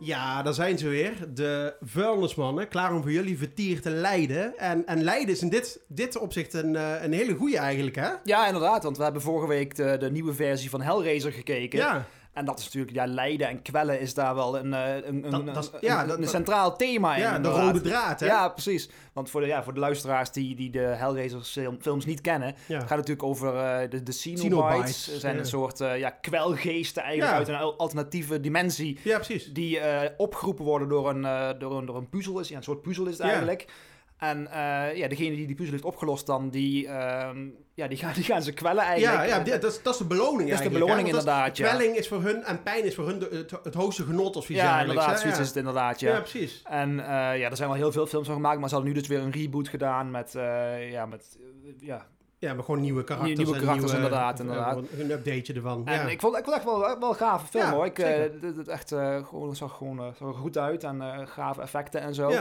Ja, daar zijn ze weer. De vuilnismannen, klaar om voor jullie vertier te leiden. En, en leiden is in dit, dit opzicht een, eh, een hele goeie eigenlijk, hè? Ja, inderdaad. Want we hebben vorige week de, de nieuwe versie van Hellraiser gekeken. Ja. En dat is natuurlijk, ja, lijden en kwellen is daar wel een, eh, een, een, Dat- dat is- een- ja, een- dat- een centraal thema in. Ja, de rode draad, hè? Ja, precies. Want voor de, ja, voor de luisteraars die, die de Hellraiser film- films niet kennen, Ja. het gaat natuurlijk over eh, de, de Cenobites. Ze zijn ja. een soort eh, ja, kwelgeesten eigenlijk Ja. uit een al- alternatieve dimensie. Ja, precies. Die opgeroepen worden door een, door, een, door een puzzel. Is, ja, een soort puzzel is het Ja. eigenlijk. En ja, degene die die puzzel heeft opgelost dan, die, ehm, ja, die, gaan, die gaan ze kwellen eigenlijk. Ja, ja dat, is, dat is de beloning Dat is de beloning hè? Inderdaad, ja. Kwelling is voor hun en pijn is voor hun de- het, het hoogste genot of iets Ja, inderdaad, hè? zoiets ja. is het inderdaad, Ja, ja. precies. En eh, ja, er zijn wel heel veel films van gemaakt, maar ze hadden nu dus weer een reboot gedaan met, eh, ja, met, eh, ja. Ja, maar gewoon nieuwe karakters. nieuwe karakters, nieuwe- inderdaad, inderdaad. Een, updateje ervan. En ja. ik vond, ik vond het echt wel, wel een gave film Ja, hoor. Ik, het, echt, gewoon, zag gewoon zag er goed uit en gave effecten en zo.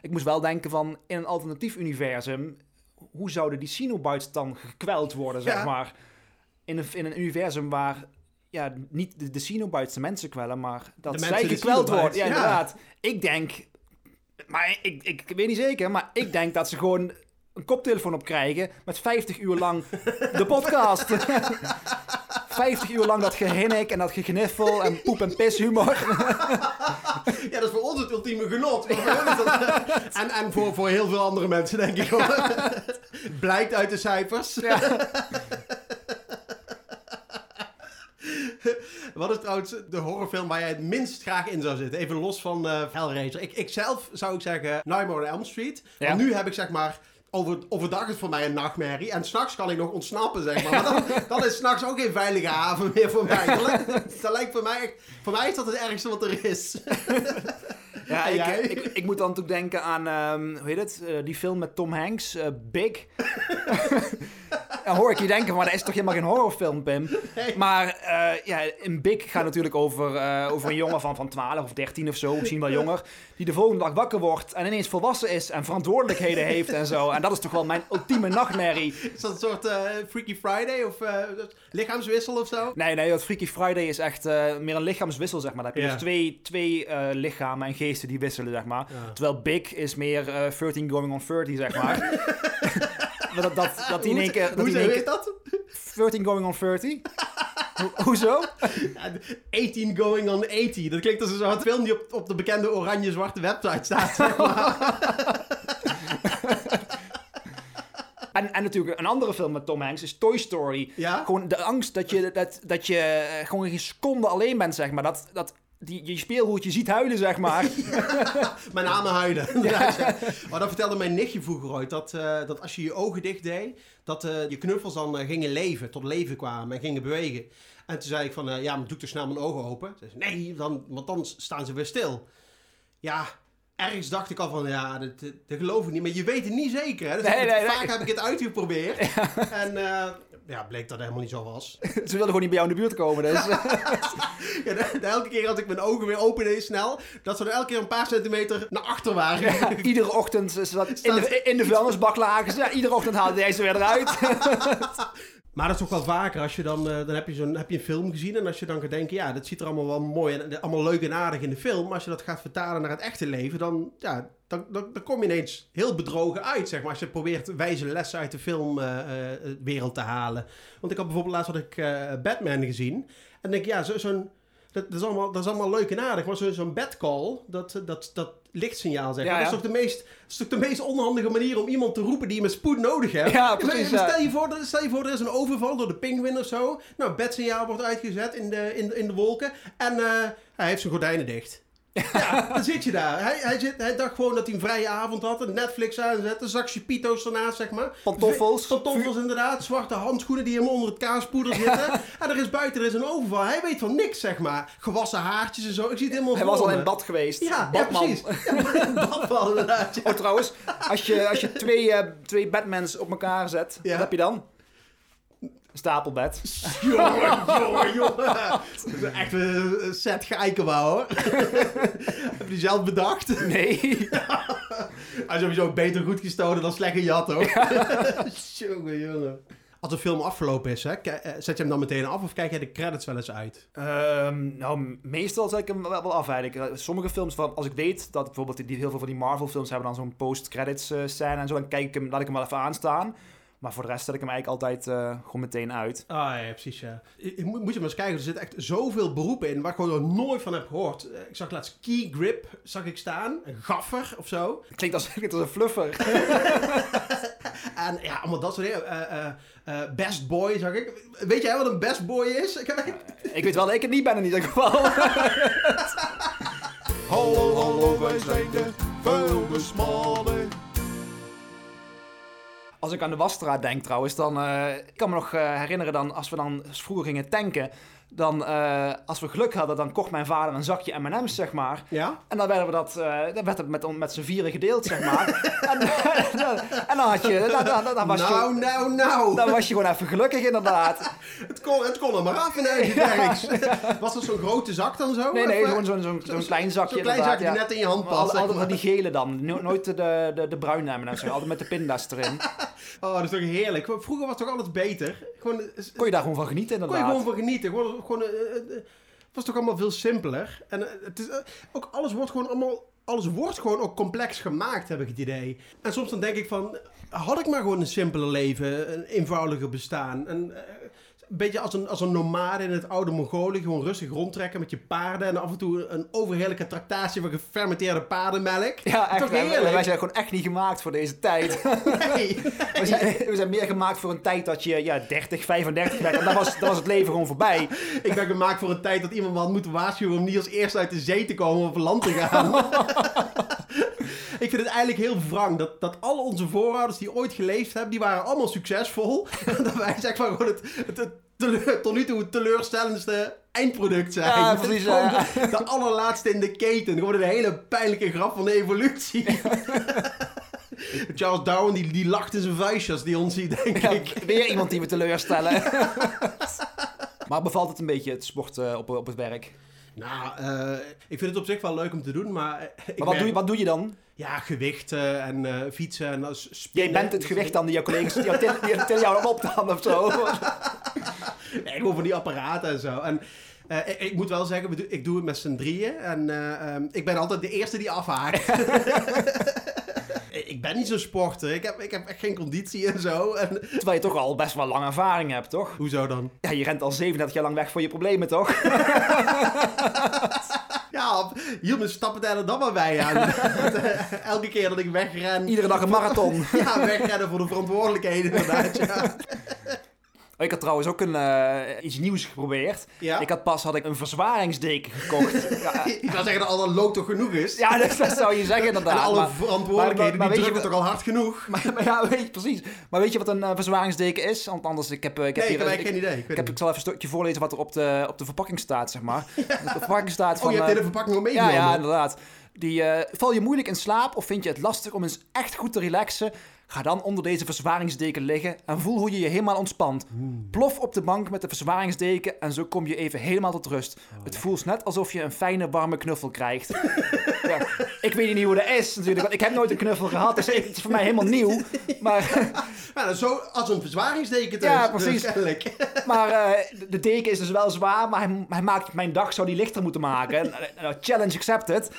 Ik moest wel denken van, in een alternatief universum, hoe zouden die Cenobites dan gekweld worden, zeg Ja. maar? In een, in een universum waar, ja, niet de, de Cenobites de mensen kwellen, maar dat De zij gekweld worden. Ja, ja. inderdaad. Ik denk, maar ik, ik, ik weet niet zeker, maar ik denk dat ze gewoon een koptelefoon op krijgen met 50 uur lang de podcast. 50 uur lang dat gehinnik en dat gegniffel en poep- en pishumor. ja, dat is voor ons het ultieme genot. Maar voor hun is dat- en en voor, voor heel veel andere mensen, denk ik. Blijkt uit de cijfers. Ja. Wat is trouwens de horrorfilm waar jij het minst graag in zou zitten? Even los van eh Hellraiser. Ik, ik zelf zou ik zeggen Nightmare on Elm Street. Ja. Want nu heb ik zeg maar... Over, overdag is het voor mij een nachtmerrie. En s'nachts kan ik nog ontsnappen, zeg maar. Dan is s'nachts ook geen veilige haven meer voor mij. Dat lijkt, dat lijkt voor mij echt... Voor mij is dat het ergste wat er is. Ja, ik, ik, ik moet dan natuurlijk denken aan, ehm, hoe heet het, Eh, die film met Tom Hanks, eh, Big. Dan hoor ik je denken, maar dat is toch helemaal geen horrorfilm, Pim? Nee. Maar eh, ja, in Big gaat natuurlijk over, eh, over een jongen van, van 12 of 13 of zo, misschien wel jonger, die de volgende dag wakker wordt en ineens volwassen is en verantwoordelijkheden heeft en zo. En dat is toch wel mijn ultieme nachtmerrie. Is dat een soort eh, Freaky Friday of lichaamswissel of zo? Nee, nee, dat Freaky Friday is echt meer een lichaamswissel, zeg maar. Dan heb je Ja. dus twee, twee lichamen en geesten die wisselen, zeg maar. Ja. Terwijl Big is meer eh 13 going on 30, zeg maar. Dat, dat, dat die in één keer... Dat Hoe die in hoe één heet keer dat? 13 going on 30? Ho- hoezo? Ja, 18 going on 80. Dat klinkt als een soort film die op, op de bekende oranje-zwarte website staat. Zeg maar. En, en natuurlijk een andere film met Tom Hanks is Toy Story. Ja? Gewoon de angst dat je, dat, dat je gewoon geen seconde alleen bent, zeg maar. Dat, dat die, je speelgoedje ziet huilen, zeg maar. Mijn namen huilen. inderdaad, ja. Maar dat vertelde mijn nichtje vroeger ooit. Dat, eh, dat als je je ogen dicht deed, dat eh, je knuffels dan eh, gingen leven, tot leven kwamen en gingen bewegen. En toen zei ik van, ja, maar doe ik toch snel mijn ogen open? Ze zei, nee, dan, want dan staan ze weer stil. Ja, ergens dacht ik al van, ja, dat, dat, geloof ik niet. Maar je weet het niet zeker. Hè? Dus Nee, nee. vaak heb ik het uitgeprobeerd. En eh, ja, bleek dat helemaal niet zo was. Ze wilden gewoon niet bij jou in de buurt komen, dus... Ja, de, de elke keer als ik mijn ogen weer opende snel, dat ze er elke keer een paar centimeter naar achter waren. Iedere ochtend is dat in de, in de vuilnisbak lagen ze. Ja, iedere ochtend haalde hij ze weer eruit. Maar dat is ook wel vaker als je dan, eh, dan heb je, zo'n, heb je een film gezien en als je dan gaat denken, ja, dat ziet er allemaal wel mooi en eh, allemaal leuk en aardig in de film. Maar als je dat gaat vertalen naar het echte leven, dan, ja, dan, dan, kom je ineens heel bedrogen uit, zeg maar. Als je probeert wijze lessen uit de filmwereld te halen. Want ik had bijvoorbeeld laatst had ik eh, Batman gezien. En denk ja, zo, zo'n... Dat, is allemaal, dat is allemaal leuk en aardig, maar zo, zo'n bedcall, dat, dat, dat lichtsignaal zeg maar, Ja, ja. dat is toch de meest, dat is toch de meest onhandige manier om iemand te roepen die je met spoed nodig hebt. Ja, precies, ja. Stel, je voor, stel je voor, er is een overval door de pinguïn of zo. Nou, bedsignaal wordt uitgezet in de, in, in de wolken en eh, hij heeft zijn gordijnen dicht. Ja, dan zit je daar. Hij, hij, zit, hij dacht gewoon dat hij een vrije avond had. Een Netflix aanzet. Een zakje pito's ernaast, zeg maar. Pantoffels. Pantoffels inderdaad. Zwarte handschoenen die hem onder het kaaspoeder zitten. En er is buiten er is een overval. Hij weet van niks, zeg maar. Gewassen haartjes en zo. Ik zie het helemaal Hij was al in bad geweest. Ja, precies. Ja, inderdaad. ja. Oh, trouwens, als je, als je twee, eh, twee Batmans op elkaar zet, wat heb je dan? Een stapelbed. Jongen, jongen, jongen. Dat is echt een set geikenbouw, hoor. Heb je die zelf bedacht? Nee. Hij is sowieso beter goed gestolen dan slecht gejat, hoor. jongen, jongen. Als de film afgelopen is, hè, eh, zet je hem dan meteen af of kijk jij de credits wel eens uit? Ehm, nou, meestal zet ik hem wel, wel af eigenlijk. Eh, Sommige films, van, als ik weet dat bijvoorbeeld die, heel veel van die Marvel films hebben dan zo'n post-credits eh, scène en zo, dan kijk ik hem, laat ik hem wel even aanstaan. Maar voor de rest zet ik hem eigenlijk altijd eh, gewoon meteen uit. Ah ja, precies, ja. Moet, moet je maar eens kijken, er zitten echt zoveel beroepen in waar ik gewoon nog nooit van heb gehoord. Eh, Ik zag laatst Key Grip, zag ik staan, een gaffer of zo. Klinkt als, klinkt als een fluffer. En ja, allemaal dat soort dingen. Eh, eh, eh, best Boy zag ik. Weet jij wat een best boy is? Ik heb- ik weet wel dat ik het niet ben in ieder geval. Hallo, hallo, wij zijn de vuilnismannen. Als ik aan de wasstraat denk trouwens, dan eh, ik kan me nog eh, herinneren dan als we dan vroeger gingen tanken, dan eh, als we geluk hadden, dan kocht mijn vader een zakje M&M's zeg maar. Ja? En dan werden we dat, eh, dan werd het met, met z'n vieren gedeeld zeg maar. en, en dan had je, dan, dan, dan was nou, je, nou, nou. dan was je gewoon even gelukkig inderdaad. Het kon, het kon er maar af in Eigen Was dat zo'n grote zak dan zo? Nee, nee, gewoon zo'n zo'n klein zakje Zo'n klein inderdaad, zakje die ja. net in je hand past. altijd, altijd die gele dan, No- nooit de, de, de bruine M&M's, altijd met de pinda's erin. Oh, dat is toch heerlijk. Vroeger was het toch alles beter? Gewoon, Kon je daar gewoon van genieten kon je inderdaad. gewoon van genieten. Gewoon, eh, eh, eh, het was toch allemaal veel simpeler. En het is, ook alles wordt gewoon allemaal... Alles wordt gewoon ook complex gemaakt, heb ik het idee. En soms dan denk ik van... Had ik maar gewoon een simpeler leven, een eenvoudiger bestaan. En, een beetje als een, als een nomade in het oude Mongolië. Gewoon rustig rondtrekken met je paarden. En af en toe een overheerlijke tractatie van gefermenteerde paardenmelk. Ja, echt. Toch Wij, heerlijk? wij zijn gewoon echt niet gemaakt voor deze tijd. Nee. We zijn, we zijn meer gemaakt voor een tijd dat je ja, 30, 35 werd. En dan was, dan was het leven gewoon voorbij. Ik ben gemaakt voor een tijd dat iemand me had moeten waarschuwen om niet als eerste uit de zee te komen of land te gaan. ik vind het eigenlijk heel wrang dat, dat al onze voorouders die ooit geleefd hebben, die waren allemaal succesvol. dat wij zeg maar gewoon het, het, het teleur- tot nu toe het teleurstellendste eindproduct zijn. Ja, precies, ja. de, allerlaatste in de keten. Gewoon een hele pijnlijke grap van de evolutie. Charles Darwin die, die lacht in zijn vuistje als die ons ziet, denk Ja, ik. weer iemand die we teleurstellen. maar bevalt het een beetje, het sport eh, op, op het werk? Nou, eh, ik vind het op zich wel leuk om te doen, maar... eh, Maar wat merk- doe, je, wat doe je dan? Ja, gewichten en eh, fietsen en als spinnen. Jij bent het gewicht dan die jouw collega's die jou tillen- jou op dan of zo. Nee, gewoon van die apparaten en zo. En eh, ik, ik moet wel zeggen, ik doe het met z'n drieën. En eh, ehm, ik ben altijd de eerste die afhaakt. ik ben niet zo'n sporter. Ik heb, ik heb echt geen conditie en zo. En, Terwijl je toch al best wel lang ervaring hebt, toch? hoezo dan? Ja, je rent al 37 jaar lang weg voor je problemen, toch? Ja, hield mijn stappentijden dan maar bij aan. Elke keer dat ik wegren. Iedere dag een marathon. Ja, wegrennen voor de verantwoordelijkheden inderdaad. Ja. Oh, Ik had trouwens ook een, eh, iets nieuws geprobeerd. Ja. Ik had pas had ik een verzwaringsdeken gekocht. ja, Ik zou zeggen dat al lood toch genoeg is. ja, dat, dat zou je zeggen inderdaad. en alle maar, verantwoordelijkheden, maar- maar die weet je drukken toch al hard genoeg? maar, ja, weet je, precies. Maar weet je wat een eh, verzwaringsdeken is? Want anders, ik heb, eh, ik heb Nee, ik heb ik, geen idee. Ik, heb, ik zal even een stukje voorlezen wat er op de, op de verpakking staat, zeg maar. De verpakking staat niet. van... oh, je hebt de verpakking al ja, meegenomen? ja, inderdaad. Die, val je moeilijk in slaap of vind je het lastig om eens echt goed te relaxen? Ga dan onder deze verzwaringsdeken liggen en voel hoe je je helemaal ontspant. Plof op de bank met de verzwaringsdeken en zo kom je even helemaal tot rust. het voelt net alsof je een fijne warme knuffel krijgt. ja, ik weet niet hoe dat is natuurlijk, want ik heb nooit een knuffel gehad, dus het is voor mij helemaal nieuw. Maar, Ja, zo als een verzwaringsdeken dus. Ja, precies. Dus, kennelijk. maar eh, de deken is dus wel zwaar, maar hij, hij maakt mijn dag zou die lichter moeten maken. En, eh, challenge accepted.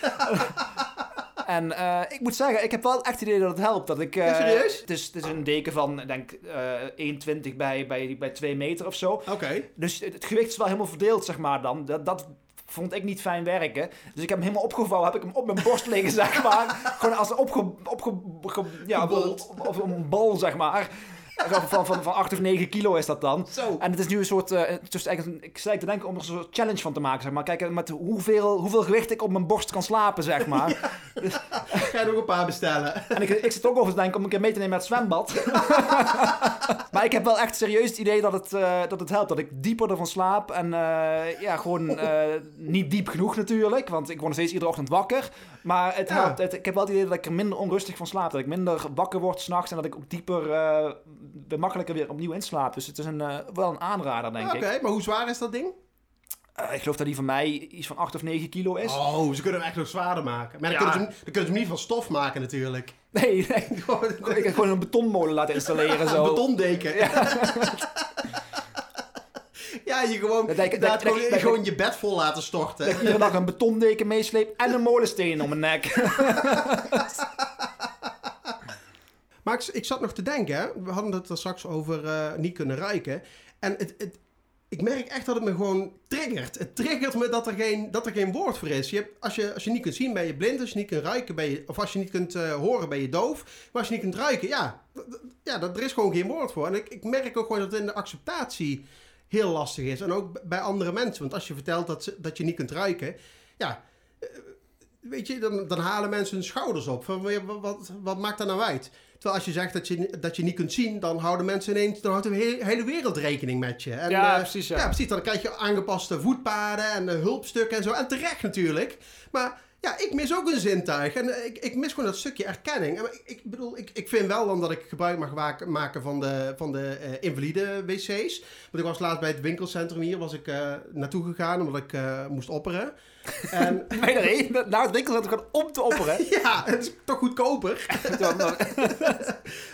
En eh, ik moet zeggen, ik heb wel echt het idee dat het helpt. Dat ik, Ja, serieus? Het is, het is een deken van, denk, eh 1,20 bij, bij, bij 2 meter of zo. Oké. Dus het, het gewicht is wel helemaal verdeeld, zeg maar dan. Dat, dat vond ik niet fijn werken. Dus ik heb hem helemaal opgevouwen, heb ik hem op mijn borst liggen, zeg maar. Gewoon als een opge... opge ge- ja, op, op een bal, zeg maar. Van, van, van 8 of 9 kilo is dat dan. Zo. En het is nu een soort, eh, het is eigenlijk, ik zei te denken om er een soort challenge van te maken, zeg maar. Kijken met hoeveel, hoeveel gewicht ik op mijn borst kan slapen, zeg maar. Ga je nog een paar bestellen? en ik, ik zit ook over te denken om een keer mee te nemen naar het zwembad. maar ik heb wel echt serieus het idee dat het, eh, dat het helpt. Dat ik dieper ervan slaap. En eh, ja, gewoon eh, niet diep genoeg natuurlijk, want ik word nog steeds iedere ochtend wakker. Maar het Ja. helpt. Het- ik heb wel het idee dat ik er minder onrustig van slaap. Dat ik minder wakker word s'nachts en dat ik ook dieper, makkelijker weer opnieuw inslaap. Dus het is een, eh, wel een aanrader, denk Oké, ik. maar hoe zwaar is dat ding? Eh, ik geloof dat die van mij iets van 8 of 9 kilo is. Oh, ze kunnen hem echt nog zwaarder maken. Maar dan, Ja. kunnen, ze hem, dan kunnen ze hem niet van stof maken natuurlijk. Nee, Ik heb gewoon een betonmolen laten installeren. Zo. een betondeken. Ja. je gewoon, Dat ik- inderdaad dat- gewoon, dat- gewoon je bed vol laten storten. Dat ik iedere dag een betondeken meesleep en een molensteen om mijn nek. Maar ik, zat nog te denken, hè. we hadden het er straks over eh, niet kunnen ruiken. En het, het, ik merk echt dat het me gewoon triggert. Het triggert me dat er geen, dat er geen woord voor is. Je hebt, als, je, als je niet kunt zien, ben je blind. Als je niet kunt ruiken, ben je... Of als je niet kunt eh, horen, ben je doof. Maar als je niet kunt ruiken, ja... ja dat, er is gewoon geen woord voor. En ik, ik merk ook gewoon dat het in de acceptatie heel lastig is. En ook bij andere mensen. Want als je vertelt dat, ze, dat je niet kunt ruiken... Ja, eh, weet je, dan, dan halen mensen hun schouders op. Van, wat, wat maakt dat nou uit? Terwijl als je zegt dat je, dat je niet kunt zien, dan houden mensen ineens, dan houdt de hele, hele wereld rekening met je. En, Ja, eh, precies, ja. Ja, precies. Dan krijg je aangepaste voetpaden en eh, hulpstukken en zo. En terecht natuurlijk. Maar ja, ik mis ook een zintuig. En eh, ik, ik mis gewoon dat stukje erkenning. En ik, ik bedoel, ik, ik vind wel dan dat ik gebruik mag maken van de, van de invalide wc's. Want ik was laatst bij het winkelcentrum hier, was ik naartoe gegaan omdat ik moest opperen. En Ben je erheen? Nou, het winkelcentrum gewoon om te opperen. ja, het is toch goedkoper. nou,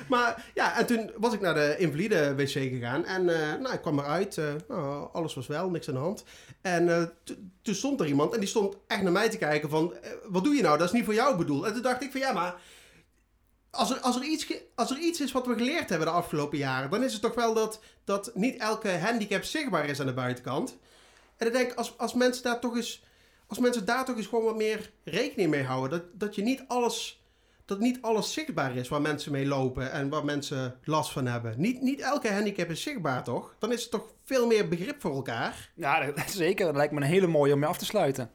Maar ja, en toen was ik naar de invalide wc gegaan. En eh, nou, ik kwam eruit. eh, nou, alles was wel, niks aan de hand. En eh, toen stond er iemand en die stond echt naar mij te kijken van... wat doe je nou? Dat is niet voor jou bedoeld. En toen dacht ik van ja, maar... Als er, als, er iets, als er iets is wat we geleerd hebben de afgelopen jaren... dan is het toch wel dat, dat niet elke handicap zichtbaar is aan de buitenkant. En ik denk, als, als mensen daar toch eens... Als mensen daar toch eens gewoon wat meer rekening mee houden... dat, dat je niet alles dat niet alles zichtbaar is waar mensen mee lopen en waar mensen last van hebben. Niet, niet elke handicap is zichtbaar, toch? Dan is er toch veel meer begrip voor elkaar. Ja, zeker. Dat lijkt me een hele mooie om mee af te sluiten.